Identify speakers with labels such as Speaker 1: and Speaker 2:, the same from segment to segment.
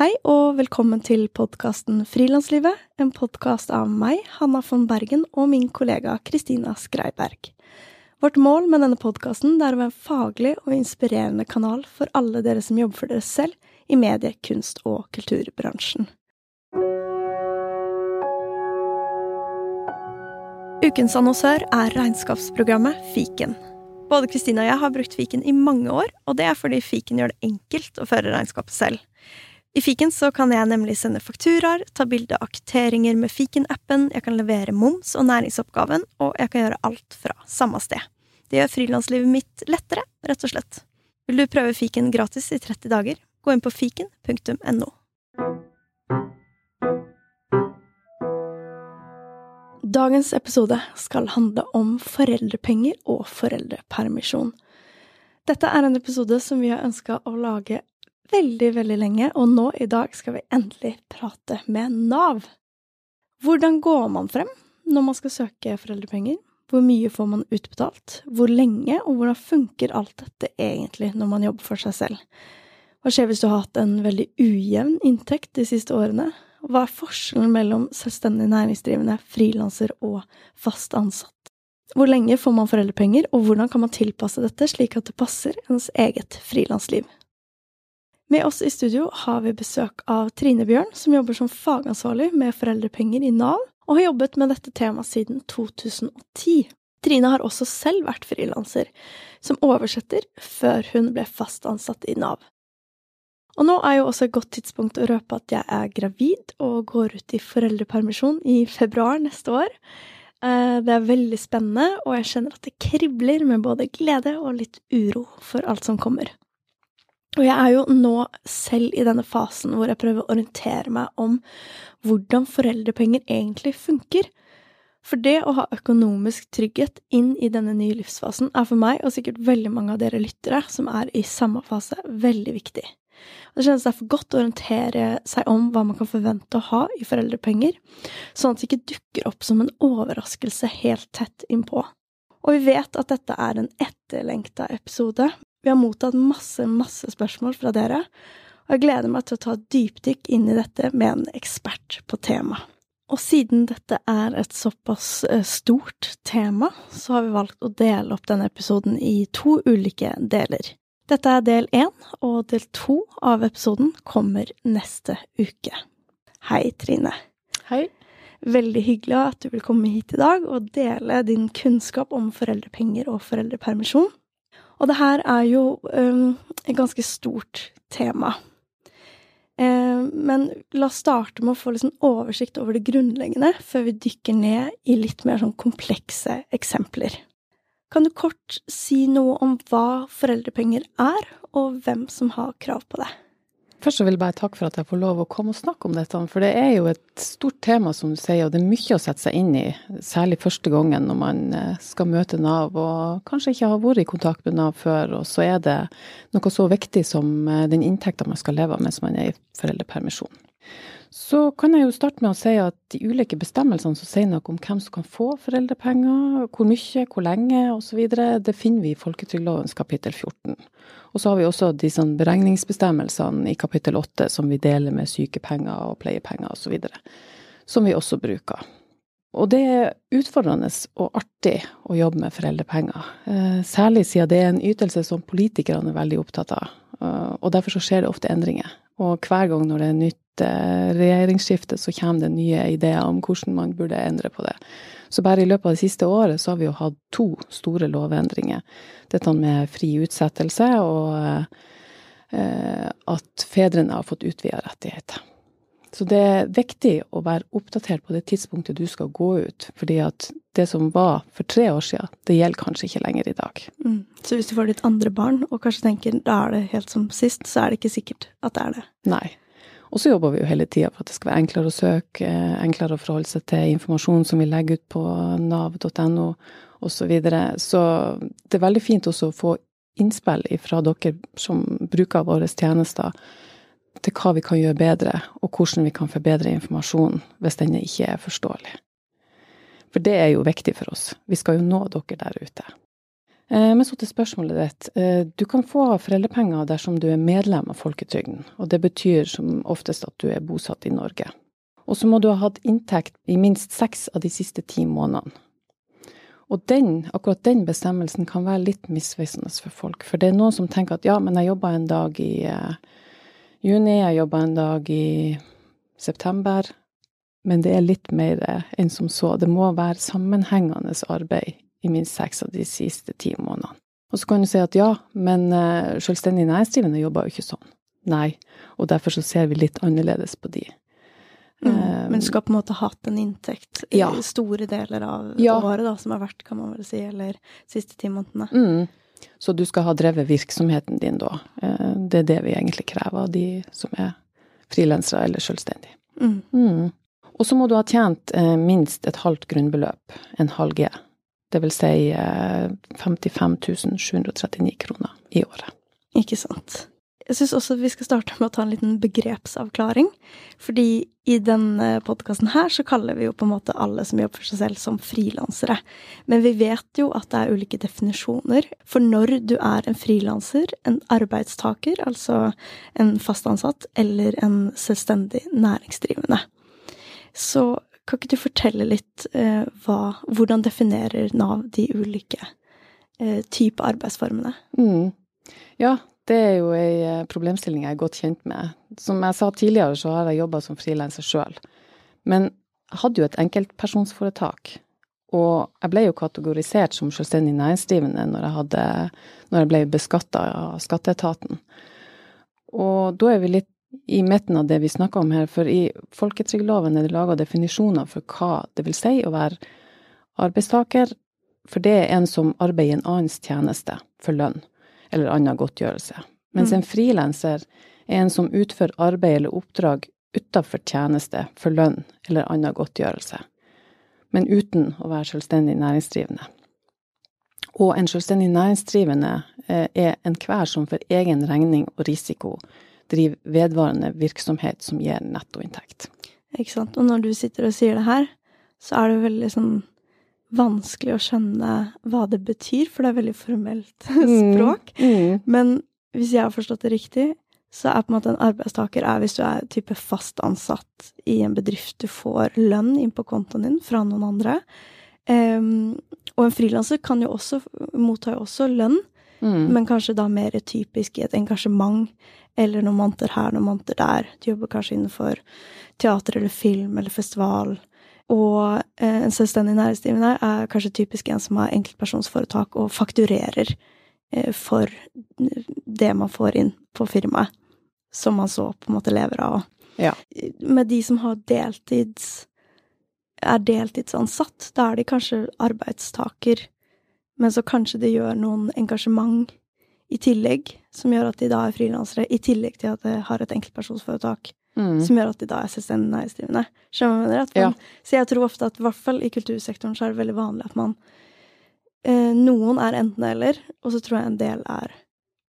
Speaker 1: Hei og velkommen til podkasten Frilanslivet, en podkast av meg, Hanna von Bergen, og min kollega Kristina Skreiberg. Vårt mål med denne podkasten er å være en faglig og inspirerende kanal for alle dere som jobber for dere selv i medie-, kunst- og kulturbransjen. Ukens annonsør er regnskapsprogrammet Fiken. Både Kristina og jeg har brukt fiken i mange år, og det er fordi fiken gjør det enkelt å føre regnskapet selv. I fiken så kan jeg nemlig sende fakturaer, ta bilde av kvitteringer med fiken-appen, jeg kan levere moms og næringsoppgaven, og jeg kan gjøre alt fra samme sted. Det gjør frilanslivet mitt lettere, rett og slett. Vil du prøve fiken gratis i 30 dager? Gå inn på fiken.no. Dagens episode skal handle om foreldrepenger og foreldrepermisjon. Dette er en episode som vi har ønska å lage veldig, veldig lenge, og nå i dag skal vi endelig prate med Nav. Hvordan går man frem når man skal søke foreldrepenger? Hvor mye får man utbetalt? Hvor lenge, og hvordan funker alt dette egentlig når man jobber for seg selv? Hva skjer hvis du har hatt en veldig ujevn inntekt de siste årene? Hva er forskjellen mellom selvstendig næringsdrivende, frilanser og fast ansatt? Hvor lenge får man foreldrepenger, og hvordan kan man tilpasse dette slik at det passer ens eget frilansliv? Med oss i studio har vi besøk av Trine Bjørn, som jobber som fagansvarlig med foreldrepenger i Nav, og har jobbet med dette temaet siden 2010. Trine har også selv vært frilanser, som oversetter, før hun ble fast ansatt i Nav. Og nå er jo også et godt tidspunkt å røpe at jeg er gravid og går ut i foreldrepermisjon i februar neste år. Eh, det er veldig spennende, og jeg kjenner at det kribler med både glede og litt uro for alt som kommer. Og jeg er jo nå selv i denne fasen hvor jeg prøver å orientere meg om hvordan foreldrepenger egentlig funker. For det å ha økonomisk trygghet inn i denne nye livsfasen er for meg, og sikkert veldig mange av dere lyttere som er i samme fase, veldig viktig. Det kjennes derfor godt å orientere seg om hva man kan forvente å ha i foreldrepenger, sånn at det ikke dukker opp som en overraskelse helt tett innpå. Og vi vet at dette er en etterlengta episode. Vi har mottatt masse, masse spørsmål fra dere, og jeg gleder meg til å ta et dypdykk inn i dette med en ekspert på temaet. Og siden dette er et såpass eh, stort tema, så har vi valgt å dele opp denne episoden i to ulike deler. Dette er del én, og del to av episoden kommer neste uke. Hei, Trine.
Speaker 2: Hei.
Speaker 1: Veldig hyggelig at du vil komme hit i dag og dele din kunnskap om foreldrepenger og foreldrepermisjon. Og det her er jo um, et ganske stort tema. Uh, men la oss starte med å få liksom oversikt over det grunnleggende, før vi dykker ned i litt mer sånn komplekse eksempler. Kan du kort si noe om hva foreldrepenger er, og hvem som har krav på det?
Speaker 2: Først vil jeg bare takke for at jeg får lov å komme og snakke om dette. For det er jo et stort tema, som du sier, og det er mye å sette seg inn i. Særlig første gangen når man eh, skal møte Nav og kanskje ikke har vært i kontakt med Nav før. Og så er det noe så viktig som eh, den inntekta man skal leve av mens man er i foreldrepermisjon. Så kan jeg jo starte med å si at de ulike bestemmelsene som sier noe om hvem som kan få foreldrepenger, hvor mye, hvor lenge osv., det finner vi i folketrygdlovens kapittel 14. Og så har vi også de sånn beregningsbestemmelsene i kapittel 8 som vi deler med sykepenger og pleiepenger osv., som vi også bruker. Og det er utfordrende og artig å jobbe med foreldrepenger, eh, særlig siden det er en ytelse som politikerne er veldig opptatt av. Eh, og derfor så skjer det ofte endringer. Og hver gang når det er nytt regjeringsskifte, så kommer det nye ideer om hvordan man burde endre på det. Så bare i løpet av det siste året så har vi jo hatt to store lovendringer. Dette med fri utsettelse og eh, at fedrene har fått utvida rettigheter. Så det er viktig å være oppdatert på det tidspunktet du skal gå ut. fordi at det som var for tre år siden, det gjelder kanskje ikke lenger i dag.
Speaker 1: Mm. Så hvis du får ditt andre barn, og kanskje tenker da er det helt som sist, så er det ikke sikkert at det er det.
Speaker 2: Nei. Og så jobber vi jo hele tida for at det skal være enklere å søke, enklere å forholde seg til informasjon som vi legger ut på nav.no osv. Så, videre. så det er veldig fint også å få innspill fra dere som bruker våre tjenester til hva vi kan gjøre bedre, og hvordan vi kan forbedre informasjonen hvis den ikke er forståelig. For det er jo viktig for oss. Vi skal jo nå dere der ute. Eh, men så til spørsmålet ditt. Eh, du kan få foreldrepenger dersom du er medlem av folketrygden, og det betyr som oftest at du er bosatt i Norge. Og så må du ha hatt inntekt i minst seks av de siste ti månedene. Og den, akkurat den bestemmelsen kan være litt misvisende for folk, for det er noen som tenker at ja, men jeg jobba en dag i uh, juni, jeg jobba en dag i september, men det er litt mer enn som så. Det må være sammenhengende arbeid i minst seks av de siste ti månedene. Og så kan du si at ja, men uh, selvstendig næringsdrivende jobber jo ikke sånn. Nei, og derfor så ser vi litt annerledes på de.
Speaker 1: Mm, men du skal på en måte hatt en inntekt i ja. store deler av ja. året, da, som har vært, kan man vel si, eller siste ti månedene.
Speaker 2: Mm. Så du skal ha drevet virksomheten din da. Eh, det er det vi egentlig krever av de som er frilansere eller selvstendige. Mm. mm. Og så må du ha tjent eh, minst et halvt grunnbeløp, en halv G. Det vil si 55 eh, 739 kroner i året.
Speaker 1: Ikke sant. Jeg syns også vi skal starte med å ta en liten begrepsavklaring. Fordi i denne podkasten her så kaller vi jo på en måte alle som jobber for seg selv, som frilansere. Men vi vet jo at det er ulike definisjoner. For når du er en frilanser, en arbeidstaker, altså en fast ansatt, eller en selvstendig næringsdrivende. Så kan ikke du fortelle litt eh, hva, hvordan definerer Nav de ulike eh, type arbeidsformene?
Speaker 2: Mm. Ja, det er jo ei eh, problemstilling jeg er godt kjent med. Som jeg sa tidligere, så har jeg jobba som frilanser sjøl. Men jeg hadde jo et enkeltpersonsforetak. Og jeg ble jo kategorisert som selvstendig næringsdrivende når jeg, hadde, når jeg ble beskatta av skatteetaten. Og da er vi litt i midten av det vi snakker om her, for i folketrygdloven er det laga definisjoner for hva det vil si å være arbeidstaker, for det er en som arbeider i en annens tjeneste for lønn eller annen godtgjørelse. Mens mm. en frilanser er en som utfører arbeid eller oppdrag utafor tjeneste for lønn eller annen godtgjørelse, men uten å være selvstendig næringsdrivende. Og en selvstendig næringsdrivende eh, er enhver som for egen regning og risiko drive vedvarende virksomhet som gir nettoinntekt.
Speaker 1: Ikke sant. Og når du sitter og sier det her, så er det veldig sånn vanskelig å skjønne hva det betyr, for det er veldig formelt språk. Mm. Mm. Men hvis jeg har forstått det riktig, så er på en måte en arbeidstaker er hvis du er type fast ansatt i en bedrift, du får lønn inn på kontoen din fra noen andre. Um, og en frilanser kan jo også motta jo også lønn, mm. men kanskje da mer typisk i et engasjement eller noen måneder her, noen måneder der. Du jobber kanskje innenfor teater eller film eller festival. Og eh, en selvstendig næringsdrivende er kanskje typisk en som har enkeltpersonsforetak og fakturerer eh, for det man får inn på firmaet, som man så på en måte lever av.
Speaker 2: Ja.
Speaker 1: Med de som har deltids er deltidsansatt, da er de kanskje arbeidstaker, men så kanskje de gjør noen engasjement i tillegg, som gjør at de da er frilansere, i tillegg til at de har et enkeltpersonsforetak. Mm. Som gjør at de da er selvstendig næringsdrivende. Skjønner rett? Ja. Så jeg tror ofte at i hvert fall i kultursektoren så er det veldig vanlig at man eh, Noen er enten-eller, og så tror jeg en del er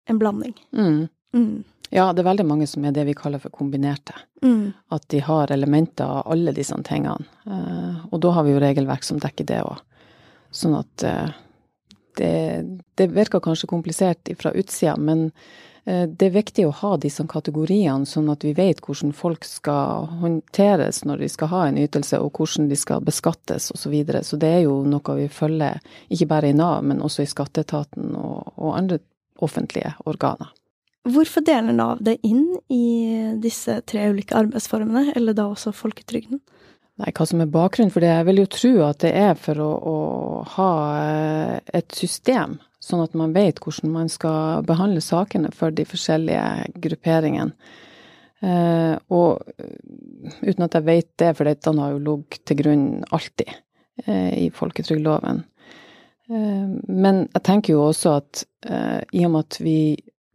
Speaker 1: en blanding.
Speaker 2: Mm. Mm. Ja, det er veldig mange som er det vi kaller for kombinerte. Mm. At de har elementer av alle disse tingene. Eh, og da har vi jo regelverk som dekker det òg. Sånn at eh, det, det virker kanskje komplisert fra utsida, men eh, det er viktig å ha disse kategoriene, sånn at vi vet hvordan folk skal håndteres når de skal ha en ytelse, og hvordan de skal beskattes osv. Så, videre. så det er jo noe vi følger, ikke bare i Nav, men også i skatteetaten og, og andre offentlige organer.
Speaker 1: Hvorfor deler Nav det inn i disse tre ulike arbeidsformene, eller da også folketrygden?
Speaker 2: Nei, hva som er bakgrunnen for det? Jeg vil jo tro at det er for å, å, ha eh, et system, sånn at man vet hvordan man skal behandle sakene for de forskjellige grupperingene. Eh, og uten at jeg vet det, for dette har jo ligget til grunn alltid eh, i folketrygdloven. Eh, men jeg tenker jo også at eh, i og med at vi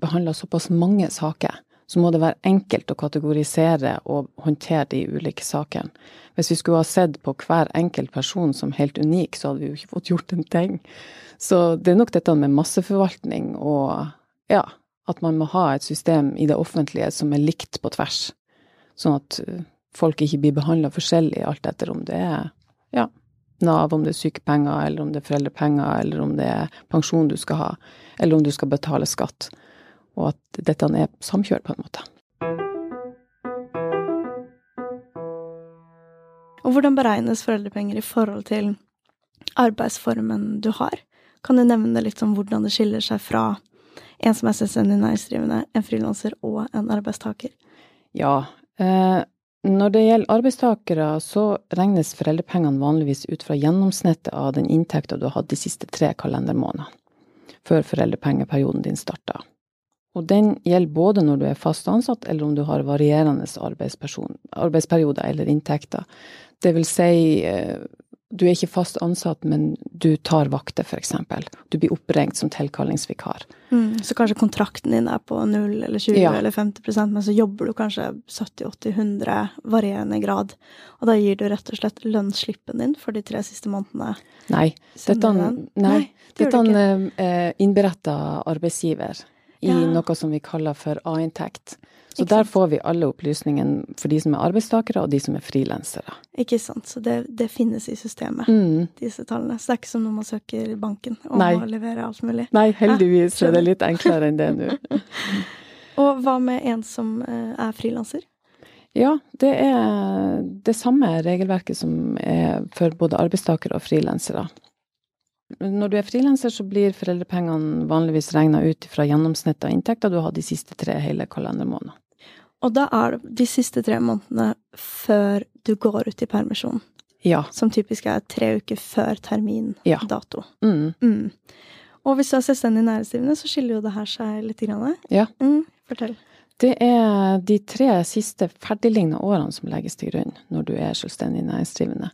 Speaker 2: behandler såpass mange saker, så må det være enkelt å kategorisere og håndtere de ulike sakene. Hvis vi skulle ha sett på hver enkelt person som helt unik, så hadde vi jo ikke fått gjort en ting. Så det er nok dette med masseforvaltning og ja, at man må ha et system i det offentlige som er likt på tvers. Sånn at uh, folk ikke blir behandla forskjellig alt etter om det er ja, Nav, om det er sykepenger, eller om det er foreldrepenger, eller om det er pensjon du skal ha, eller om du skal betale skatt. Og at dette er samkjørt, på en måte.
Speaker 1: Og hvordan beregnes foreldrepenger i forhold til arbeidsformen du har? Kan du nevne litt om hvordan det skiller seg fra en som er selvstendig næringsdrivende, en frilanser og en arbeidstaker?
Speaker 2: Ja. Eh, når det gjelder arbeidstakere, så regnes foreldrepengene vanligvis ut fra gjennomsnittet av den inntekta du har hatt de siste tre kalendermånedene, før foreldrepengeperioden din starta. Og den gjelder både når du er fast ansatt, eller om du har varierende arbeidsperioder eller inntekter. Det vil si, eh, du er ikke fast ansatt, men du tar vakter, f.eks. Du blir oppringt som tilkallingsvikar.
Speaker 1: Mm, så kanskje kontrakten din er på 0 eller 20 ja. eller 50% men så jobber du kanskje 70-80-100 varierende grad. Og da gir du rett og slett lønnsslippen din for de tre siste månedene?
Speaker 2: Nei. Dette, nei, nei, det dette eh, innberetter arbeidsgiver i ja. noe som vi kaller for A-inntekt. Så der får vi alle opplysningene for de som er arbeidstakere, og de som er frilansere.
Speaker 1: Ikke sant. Så det, det finnes i systemet, mm. disse tallene. Så det er ikke som når man søker i banken og Nei. må levere alt mulig.
Speaker 2: Nei, heldigvis ja, er det litt enklere enn det nå.
Speaker 1: og hva med en som eh, er frilanser?
Speaker 2: Ja, det er det samme regelverket som er for både arbeidstakere og frilansere. Når du er frilanser, så blir foreldrepengene vanligvis regna ut fra gjennomsnittet av inntekta du har de siste tre hele kalendermånedene.
Speaker 1: Og da er det de siste tre månedene før du går ut i permisjon.
Speaker 2: Ja.
Speaker 1: Som typisk er tre uker før termindato.
Speaker 2: Ja. Mm.
Speaker 1: Mm. Og hvis du er selvstendig næringsdrivende, så skiller jo det her seg litt. Grann.
Speaker 2: Ja.
Speaker 1: Mm, fortell.
Speaker 2: Det er de tre siste ferdiglignende årene som legges til grunn når du er selvstendig næringsdrivende.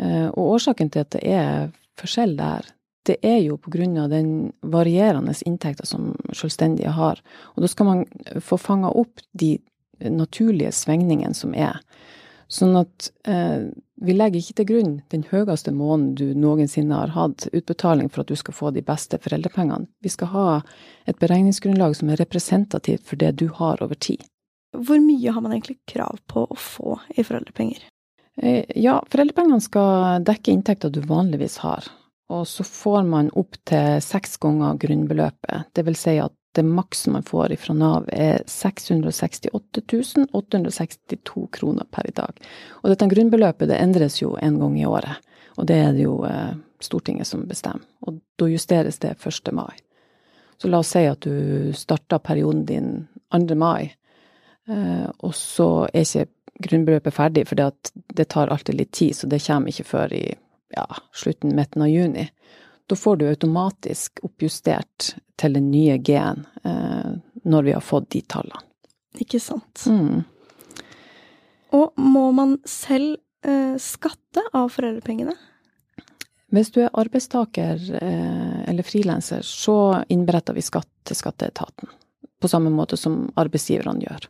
Speaker 2: Eh, og årsaken til at det er forskjell der, det er jo på grunn av den varierende inntekta som selvstendige har. Og da skal man få fanga opp de naturlige svingningene som er. Sånn at eh, vi legger ikke til grunn den høyeste måneden du noensinne har hatt utbetaling for at du skal få de beste foreldrepengene. Vi skal ha et beregningsgrunnlag som er representativt for det du har over tid.
Speaker 1: Hvor mye har man egentlig krav på å få i foreldrepenger?
Speaker 2: Eh, ja, foreldrepengene skal dekke inntekter du vanligvis har. Og så får man opp til seks ganger grunnbeløpet. Det vil si at det maks man får fra Nav er 668 862 kroner per i dag. Og dette grunnbeløpet det endres jo en gang i året. Og det er det jo eh, Stortinget som bestemmer. Og da justeres det 1. mai. Så la oss si at du starta perioden din 2. mai, eh, og så er ikke grunnbeløpet ferdig, for det tar alltid litt tid, så det kommer ikke før i ja, slutten, midten av juni. Da får du automatisk oppjustert til den nye G-en eh, når vi har fått de tallene.
Speaker 1: Ikke sant.
Speaker 2: Mm.
Speaker 1: Og må man selv eh, skatte av foreldrepengene?
Speaker 2: Hvis du er arbeidstaker eh, eller frilanser, så innberetter vi skatt til skatteetaten. På samme måte som arbeidsgiverne gjør.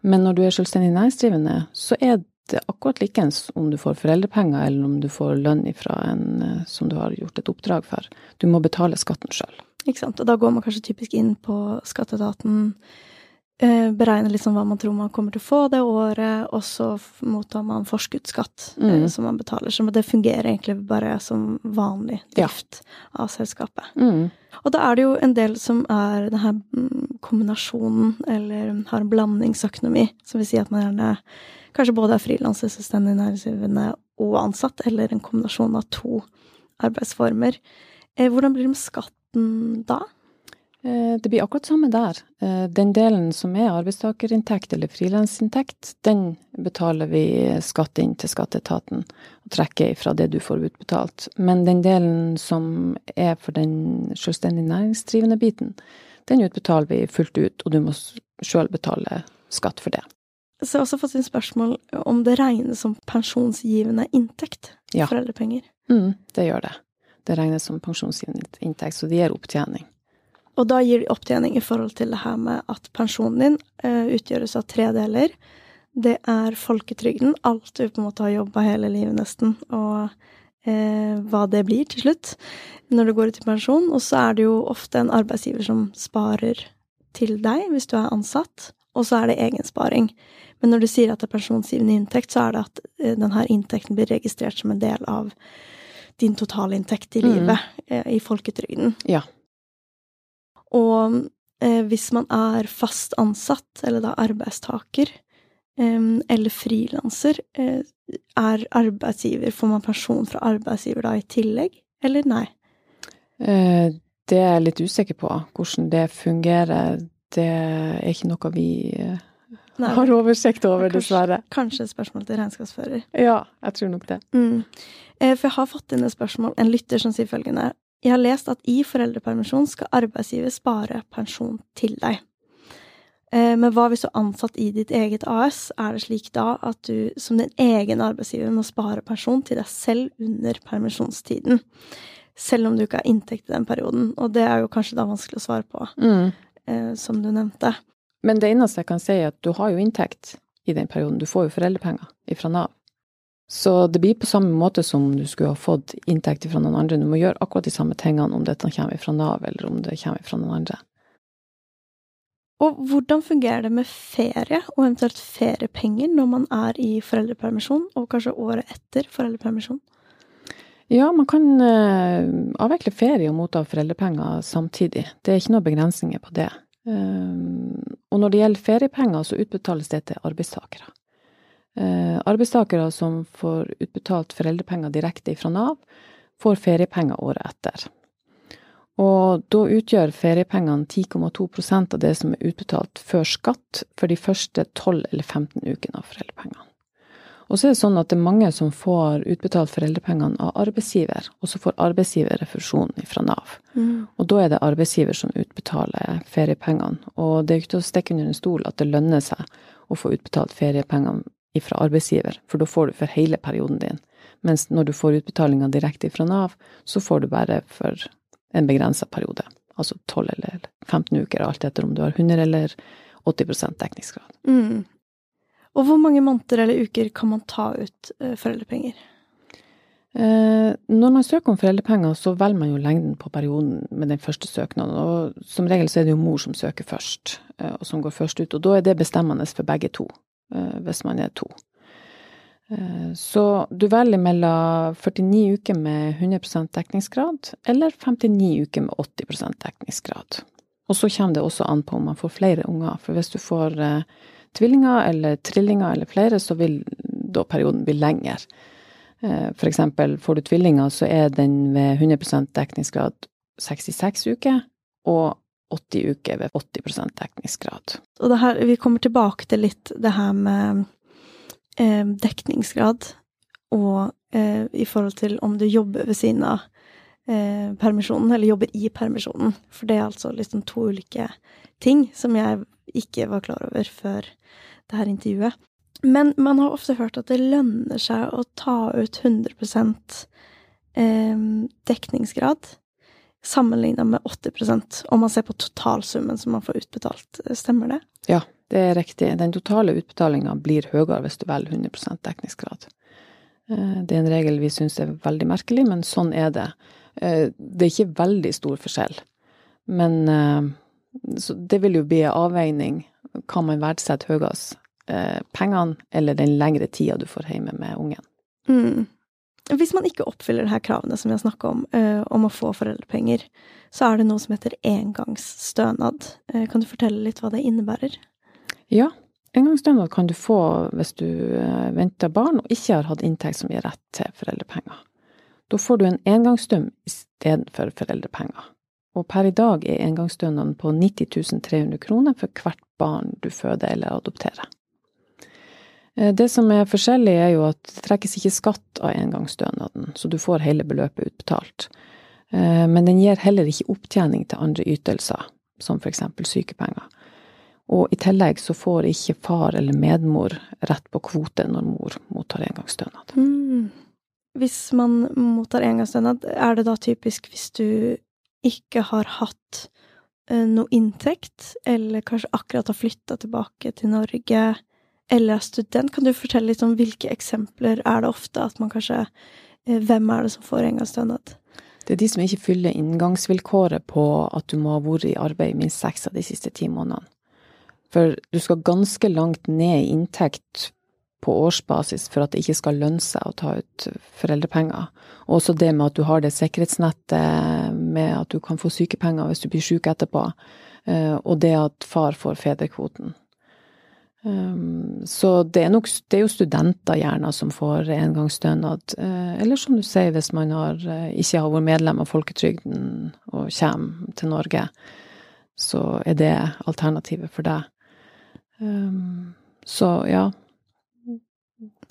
Speaker 2: Men når du er selvstendig næringsdrivende, så er det akkurat likeens om du får foreldrepenger eller om du får lønn fra en eh, som du har gjort et oppdrag for. Du må betale skatten sjøl.
Speaker 1: Ikke sant. Og da går man kanskje typisk inn på skatteetaten, eh, beregner liksom hva man tror man kommer til å få det året, og så mottar man forskuddsskatt eh, mm. som man betaler. Så det fungerer egentlig bare som vanlig drift ja. av selskapet.
Speaker 2: Mm.
Speaker 1: Og da er det jo en del som er denne mm, kombinasjonen, eller har en blandingsøkonomi, som vil si at man gjerne kanskje både er frilanser, selvstendig næringsdrivende og ansatt, eller en kombinasjon av to arbeidsformer. Eh, hvordan blir det med skatten da?
Speaker 2: Eh, det blir akkurat samme der. Eh, den delen som er arbeidstakerinntekt eller frilansinntekt, den betaler vi skatt inn til skatteetaten og trekker fra det du får utbetalt. Men den delen som er for den selvstendig næringsdrivende biten, den utbetaler vi fullt ut, og du må sjøl betale skatt for det.
Speaker 1: Så jeg har også fått inn spørsmål om det regnes som pensjonsgivende inntekt,
Speaker 2: ja.
Speaker 1: foreldrepenger.
Speaker 2: Mm, det gjør det. Det regnes som pensjonsgivende inntekt, så det gir opptjening.
Speaker 1: Og da gir de opptjening i forhold til det her med at pensjonen din uh, utgjøres av tre deler. Det er folketrygden, alt du på en måte har jobba hele livet nesten, og uh, hva det blir til slutt når du går ut i pensjon. Og så er det jo ofte en arbeidsgiver som sparer til deg hvis du er ansatt, og så er det egensparing. Men når du sier at det er pensjonsgivende inntekt, så er det at eh, denne inntekten blir registrert som en del av din totalinntekt i
Speaker 2: Mm.
Speaker 1: livet eh, i folketrygden.
Speaker 2: Ja.
Speaker 1: Og eh, hvis man er fast ansatt, eller da arbeidstaker, eh, eller frilanser, eh, er arbeidsgiver Får man pensjon fra arbeidsgiver da i tillegg, eller nei?
Speaker 2: Eh, Det er jeg litt usikker på. Hvordan det fungerer, det er ikke noe vi eh,
Speaker 1: nei
Speaker 2: har oversikt over,
Speaker 1: Kanskje-
Speaker 2: dessverre.
Speaker 1: Kanskje et spørsmål til regnskapsfører.
Speaker 2: Ja, jeg tror nok det.
Speaker 1: Mm. Eh, For jeg har fått inn et spørsmål, en lytter som sier følgende. Jeg har lest at i foreldrepermisjon skal arbeidsgiver spare pensjon til deg. Eh, Men hva hvis du er ansatt i ditt eget AS? Er det slik da at du som din egen arbeidsgiver må spare pensjon til deg selv under permisjonstiden? Selv om du ikke har inntekt i den perioden. Og det er jo kanskje da vanskelig å svare på,
Speaker 2: Mm.
Speaker 1: eh, som du nevnte.
Speaker 2: Men det eneste jeg kan si, er at du har jo inntekt i den perioden. Du får jo foreldrepenger fra Nav. Så det blir på samme måte som du skulle ha fått inntekt fra noen andre. Du må gjøre akkurat de samme tingene om dette kommer fra Nav, eller om det kommer fra noen andre.
Speaker 1: Og hvordan fungerer det med ferie, og eventuelt feriepenger, når man er i foreldrepermisjon, og kanskje året etter foreldrepermisjon?
Speaker 2: Ja, man kan eh, avvikle ferie og motta foreldrepenger samtidig. Det er ikke noen begrensninger på det. Eh, og når det gjelder feriepenger, så utbetales det til arbeidstakere. Eh, arbeidstakere som får utbetalt foreldrepenger direkte fra Nav, får feriepenger året etter. Og da utgjør feriepengene 10,2% av det som er utbetalt før skatt for de første 12 eller 15 ukene av foreldrepengene. Og så er det sånn at det er mange som får utbetalt foreldrepengene av arbeidsgiver, og så får arbeidsgiver refusjon fra Nav. Og da er det arbeidsgiver som utbetaler feriepengene. Og det er jo ikke til å stikke under en stol at det lønner seg å få utbetalt feriepengene fra arbeidsgiver, for da får du for hele perioden din. Mens når du får utbetalinga direkte fra Nav, så får du bare for en begrensa periode. Altså 12 eller 15 uker, alt etter om du har 100 eller 80% dekningsgrad.
Speaker 1: Mm. Og hvor mange måneder eller uker kan man ta ut eh, foreldrepenger?
Speaker 2: Eh, når man søker om foreldrepenger, så velger man jo lengden på perioden med den første søknaden. Og som regel så er det jo mor som søker først, eh, og som går først ut. Og da er det bestemmende for begge to, hvis man er to. Eh, så du velger mellom 49 uker med 100% dekningsgrad, eller 59 uker med 80% dekningsgrad. Og så kommer det også an på om man får flere unger. For hvis du får eh, tvillinger eller trillinger eller flere, så vil da perioden bli lengre. F.eks. Får du tvillinger, så er den ved 100% dekningsgrad 66 uker, og 80 uker ved 80% dekningsgrad.
Speaker 1: Og det her, vi kommer tilbake til litt det her med eh, dekningsgrad, og eh, i forhold til om du jobber ved siden av eh, permisjonen, eller jobber i permisjonen. For det er altså liksom to ulike ting som jeg ikke var klar over før det her intervjuet. Men man har ofte hørt at det lønner seg å ta ut 100 eh, dekningsgrad sammenligna med 80% om man ser på totalsummen som man får utbetalt. Stemmer det?
Speaker 2: Ja, det er riktig. Den totale utbetalinga blir høyere hvis du velger 100 dekningsgrad. Eh, Det er en regel vi syns er veldig merkelig, men sånn er det. Eh, Det er ikke veldig stor forskjell. Men eh, så det vil jo bli en avveining. Kan man verdsette høyest? Pengene eller den lengre tida du får hjemme med ungen?
Speaker 1: Mm. Hvis man ikke oppfyller de her kravene som vi har snakka om, eh, om å få foreldrepenger, så er det noe som heter engangsstønad. Eh, kan du fortelle litt hva det innebærer?
Speaker 2: Ja, engangsstønad kan du få hvis du eh, venter barn og ikke har hatt inntekt som gir rett til foreldrepenger. Da får du en engangsstøm istedenfor foreldrepenger. Og per i dag er engangsstønaden på 90 300 kroner for hvert barn du føder eller adopterer. Eh, Det som er forskjellig, er jo at det trekkes ikke skatt av engangsstønaden, så du får hele beløpet utbetalt. Eh, Men den gir heller ikke opptjening til andre ytelser, som eksempel sykepenger. Og i tillegg så får ikke far eller medmor rett på kvote når mor mottar engangsstønad.
Speaker 1: Mm. Hvis man mottar engangsstønad, er det da typisk hvis du ikke har hatt eh, noe inntekt, eller kanskje akkurat har flytta tilbake til Norge, eller er student? Kan du fortelle litt om hvilke eksempler er det ofte at man kanskje eh, Hvem er det som får engangsstønad?
Speaker 2: Det er de som ikke fyller inngangsvilkåret på at du må ha vært i arbeid i minst seks av de siste ti månedene. For du skal ganske langt ned i inntekt på årsbasis for at det ikke skal lønne seg å ta ut foreldrepenger. Og også det med at du har det sikkerhetsnettet med at du kan få sykepenger hvis du blir syk etterpå. Eh, og det at far får fedrekvoten. Um, så det er nok det er jo studenter gjerne som får engangsstønad. Eh, eller som du sier, hvis man har, eh, ikke har vært medlem av folketrygden og kommer til Norge, så er det alternativet for deg. Um, så ja.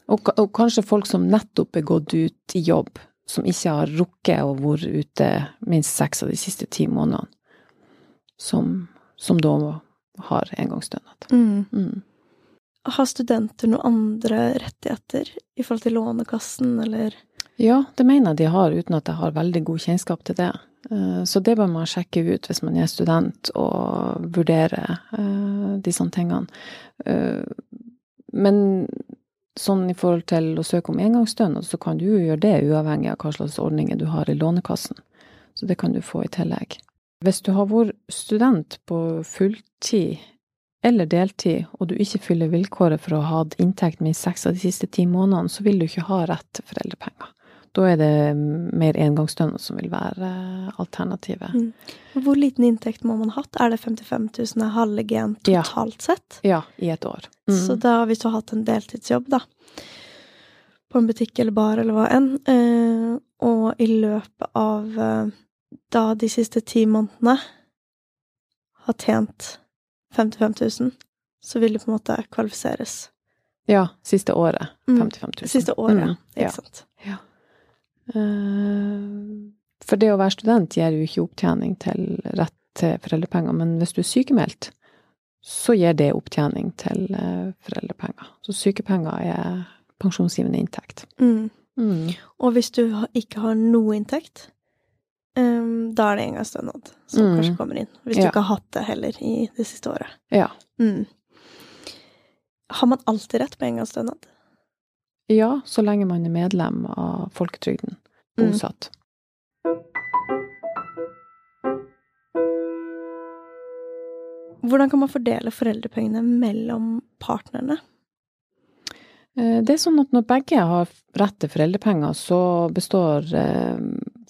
Speaker 2: Og, og, kanskje folk som nettopp er gått ut i jobb, som ikke har rukket å være ute minst seks av de siste ti månedene, som, som da har engangsstønad.
Speaker 1: Mm. Mm. Har studenter noen andre rettigheter i forhold til Lånekassen, eller?
Speaker 2: Ja, det mener jeg de har, uten at jeg har veldig god kjennskap til det. Eh, så det bør man sjekke ut hvis man er student, og vurdere eh, disse tingene. Eh, men sånn i forhold til å søke om engangsstønad, så kan du jo gjøre det uavhengig av hva slags ordninger du har i Lånekassen. Så det kan du få i tillegg. Hvis du har vært student på fulltid eller deltid, og du ikke fyller vilkåret for å ha hatt inntekt minst seks av de siste ti månedene, så vil du ikke ha rett til foreldrepenger. Da er det mer engangsstønad som vil være alternativet. Mm.
Speaker 1: Hvor liten inntekt må man ha hatt? Er det 55 000 halve gen totalt
Speaker 2: ja.
Speaker 1: sett?
Speaker 2: Ja, i et år.
Speaker 1: Mm. Så da, hvis du har hatt en deltidsjobb, da, på en butikk eller bar eller hva enn, eh, og i løpet av eh, da de siste ti månedene har tjent 55 000, så vil det på en måte kvalifiseres.
Speaker 2: Ja, siste året. 55 000.
Speaker 1: Siste året, mm. ikke
Speaker 2: ja.
Speaker 1: sant.
Speaker 2: Ja. Uh, for det å være student gir jo ikke opptjening til rett til foreldrepenger, men hvis du er sykemeldt, så gir det opptjening til uh, foreldrepenger. Så sykepenger er pensjonsgivende inntekt.
Speaker 1: Mm. Mm. Og hvis du ikke har noe inntekt, Um, da er det engangsstønad som mm. kanskje kommer inn. Hvis du ikke har hatt det heller i det siste året.
Speaker 2: Ja.
Speaker 1: Mm. Har man alltid rett på engangsstønad?
Speaker 2: Ja, så lenge man er medlem av folketrygden. Mm. Bosatt. Mm.
Speaker 1: Hvordan kan man fordele foreldrepengene mellom partnerne?
Speaker 2: Eh, det er sånn at når begge har rett til foreldrepenger, så består eh,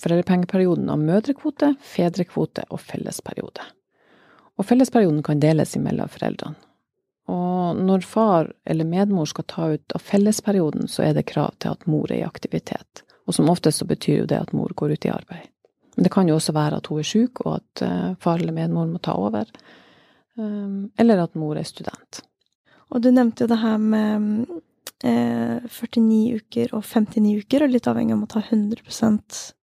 Speaker 2: foreldrepengeperioden av mødrekvote, fedrekvote og fellesperiode. Og fellesperioden kan deles imellom foreldrene. Og når far eller medmor skal ta ut av fellesperioden, så er det krav til at mor er i aktivitet. Og som oftest så betyr jo det at mor går ut i arbeid. Men det kan jo også være at hun er syk, og at eh, far eller medmor må ta over. Um, eller at mor er student.
Speaker 1: Og du nevnte jo det her med 49 uker og 59 uker, og litt avhengig av å ta 100 Eh, eh,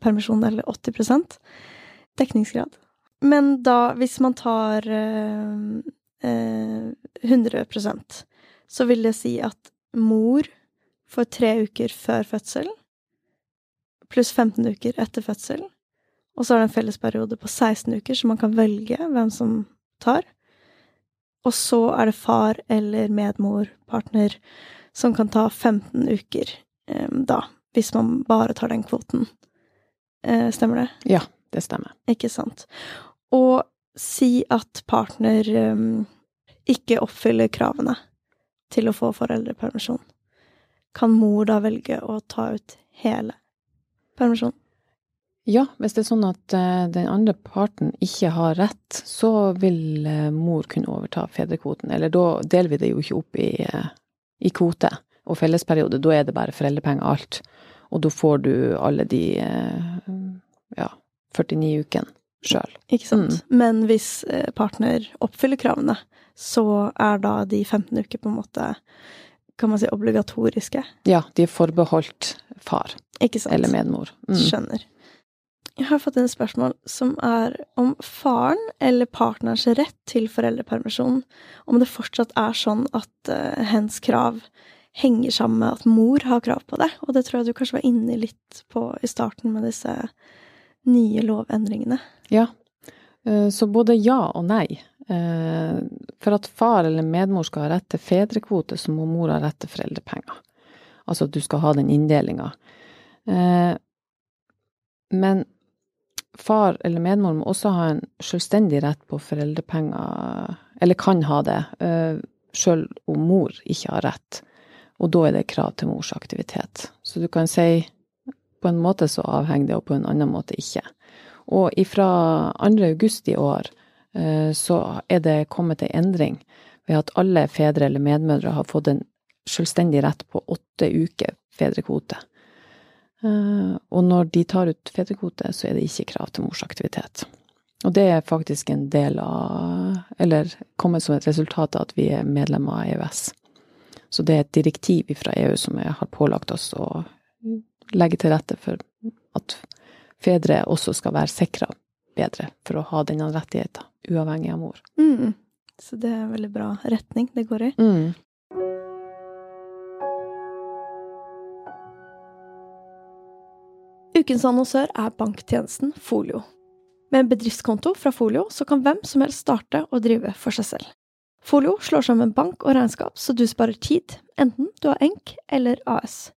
Speaker 1: permisjon eller 80% dekningsgrad. Men da, hvis man tar eh, 100% så vil det si at mor får tre uker før fødsel, pluss 15 uker etter fødsel. Og så er det en fellesperiode på 16 uker, så man kan velge hvem som tar. Og så er det far eller medmor, partner, som kan ta 15 uker eh, da hvis man bare tar den kvoten. Eh, stemmer det?
Speaker 2: Ja, det stemmer.
Speaker 1: Ikke sant. Og si at partner um, ikke oppfyller kravene til å få foreldrepermisjon. Kan mor da velge å ta ut hele permisjonen?
Speaker 2: Ja, hvis det er sånn at uh, den andre parten ikke har rett, så vil uh, mor kunne overta fedrekvoten. Eller da deler vi det jo ikke opp i, uh, i kvote og fellesperiode. Da er det bare foreldrepenger alt. Og da får du alle de eh, ja, 49 ukene sjøl.
Speaker 1: Ikke sant. Mm. Men hvis eh, partner oppfyller kravene, så er da de 15 uker på en måte kan man si obligatoriske?
Speaker 2: Ja, de er forbeholdt far.
Speaker 1: Ikke sant.
Speaker 2: Eller medmor.
Speaker 1: Mm. Skjønner. Jeg har fått en spørsmål som er om faren eller partners rett til foreldrepermisjon, om det fortsatt er sånn at uh, hens krav henger sammen med at mor har krav på det. Og det tror jeg du kanskje var inne litt på i starten med disse nye lovendringene.
Speaker 2: Ja. Eh, så både ja og nei. Eh, for at far eller medmor skal ha rett til fedrekvote, så må mor ha rett til foreldrepenger. Altså at du skal ha den inndelinga. Eh, men far eller medmor må også ha en selvstendig rett på foreldrepenger, eller kan ha det, sjøl om mor ikke har rett. Og da er det krav til mors aktivitet. Så du kan si på en måte så avhenger det, og på en annen måte ikke. Og ifra 2. august i år eh, så er det kommet ei endring ved at alle fedre eller medmødre har fått en selvstendig rett på åtte uker fedrekvote. Eh, og når de tar ut fedrekvote, så er det ikke krav til mors aktivitet. Og det er faktisk en del av Eller kommet som et resultat av at vi er medlemmer av EØS. Så det er et direktiv fra EU som har pålagt oss å legge til rette for at fedre også skal være sikra bedre for å ha denne rettigheten, uavhengig av mor.
Speaker 1: Mm. Så det er en veldig bra retning det går i.
Speaker 2: Mm.
Speaker 1: Ukens annonsør er banktjenesten Folio. Med en bedriftskonto fra Folio så kan hvem som helst starte og drive for seg selv. Folio slår sammen bank og regnskap så du sparer tid, enten du har ENK eller AS.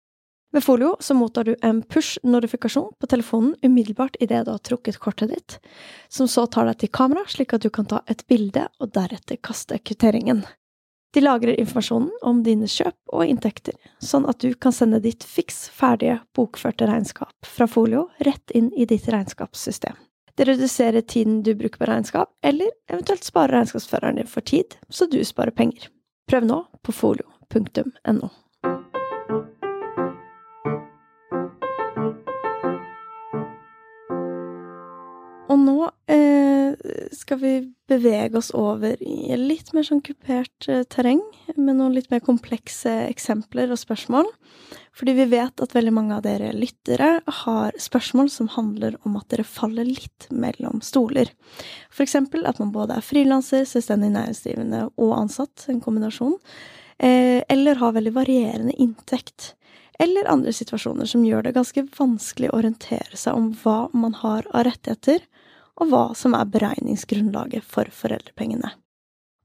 Speaker 1: Med Folio så mottar du en push-notifikasjon på telefonen umiddelbart idet du har trukket kortet ditt, som så tar deg til kamera slik at du kan ta et bilde og deretter kaste kvitteringen. De lagrer informasjonen om dine kjøp og inntekter, sånn at du kan sende ditt fiks ferdige bokførte regnskap fra Folio rett inn i ditt regnskapssystem. Det reduserer tiden du bruker på regnskap, eller eventuelt sparer regnskapsføreren din for tid, så du sparer penger. Prøv nå på folio.no. Og nå eh, skal vi bevege oss over i litt mer sånn kupert eh, terreng, med noen litt mer komplekse eksempler og spørsmål. Fordi vi vet at veldig mange av dere lyttere har spørsmål som handler om at dere faller litt mellom stoler. Eksempel at man både er frilanser, selvstendig næringsdrivende og ansatt, en kombinasjon, eh, eller har veldig varierende inntekt. Eller andre situasjoner som gjør det ganske vanskelig å orientere seg om hva man har av rettigheter, og hva som er beregningsgrunnlaget for foreldrepengene.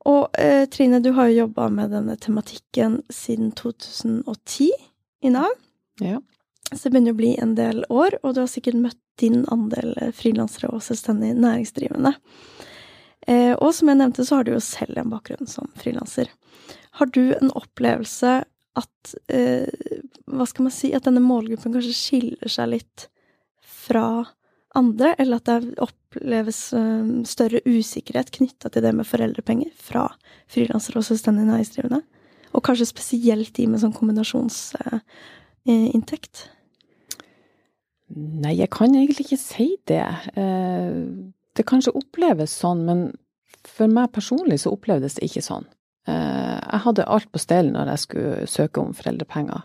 Speaker 1: Og eh, Trine, du har jo jobba med denne tematikken siden 2010 i Nav.
Speaker 2: Ja.
Speaker 1: Så det begynner å bli en del år, og du har sikkert møtt din andel eh, frilansere og selvstendig næringsdrivende. Eh, og som jeg nevnte, så har du jo selv en bakgrunn som frilanser. Har du en opplevelse at eh, Hva skal man si At denne målgruppen kanskje skiller seg litt fra andre, eller at det oppleves eh, større usikkerhet knytta til det med foreldrepenger fra frilansere og selvstendig næringsdrivende? Og kanskje spesielt de med sånn kombinasjonsinntekt?
Speaker 2: Nei, jeg kan egentlig ikke si det. Eh, det kanskje oppleves sånn, men for meg personlig så opplevdes det ikke sånn. Eh, jeg hadde alt på stell når jeg skulle søke om foreldrepenger.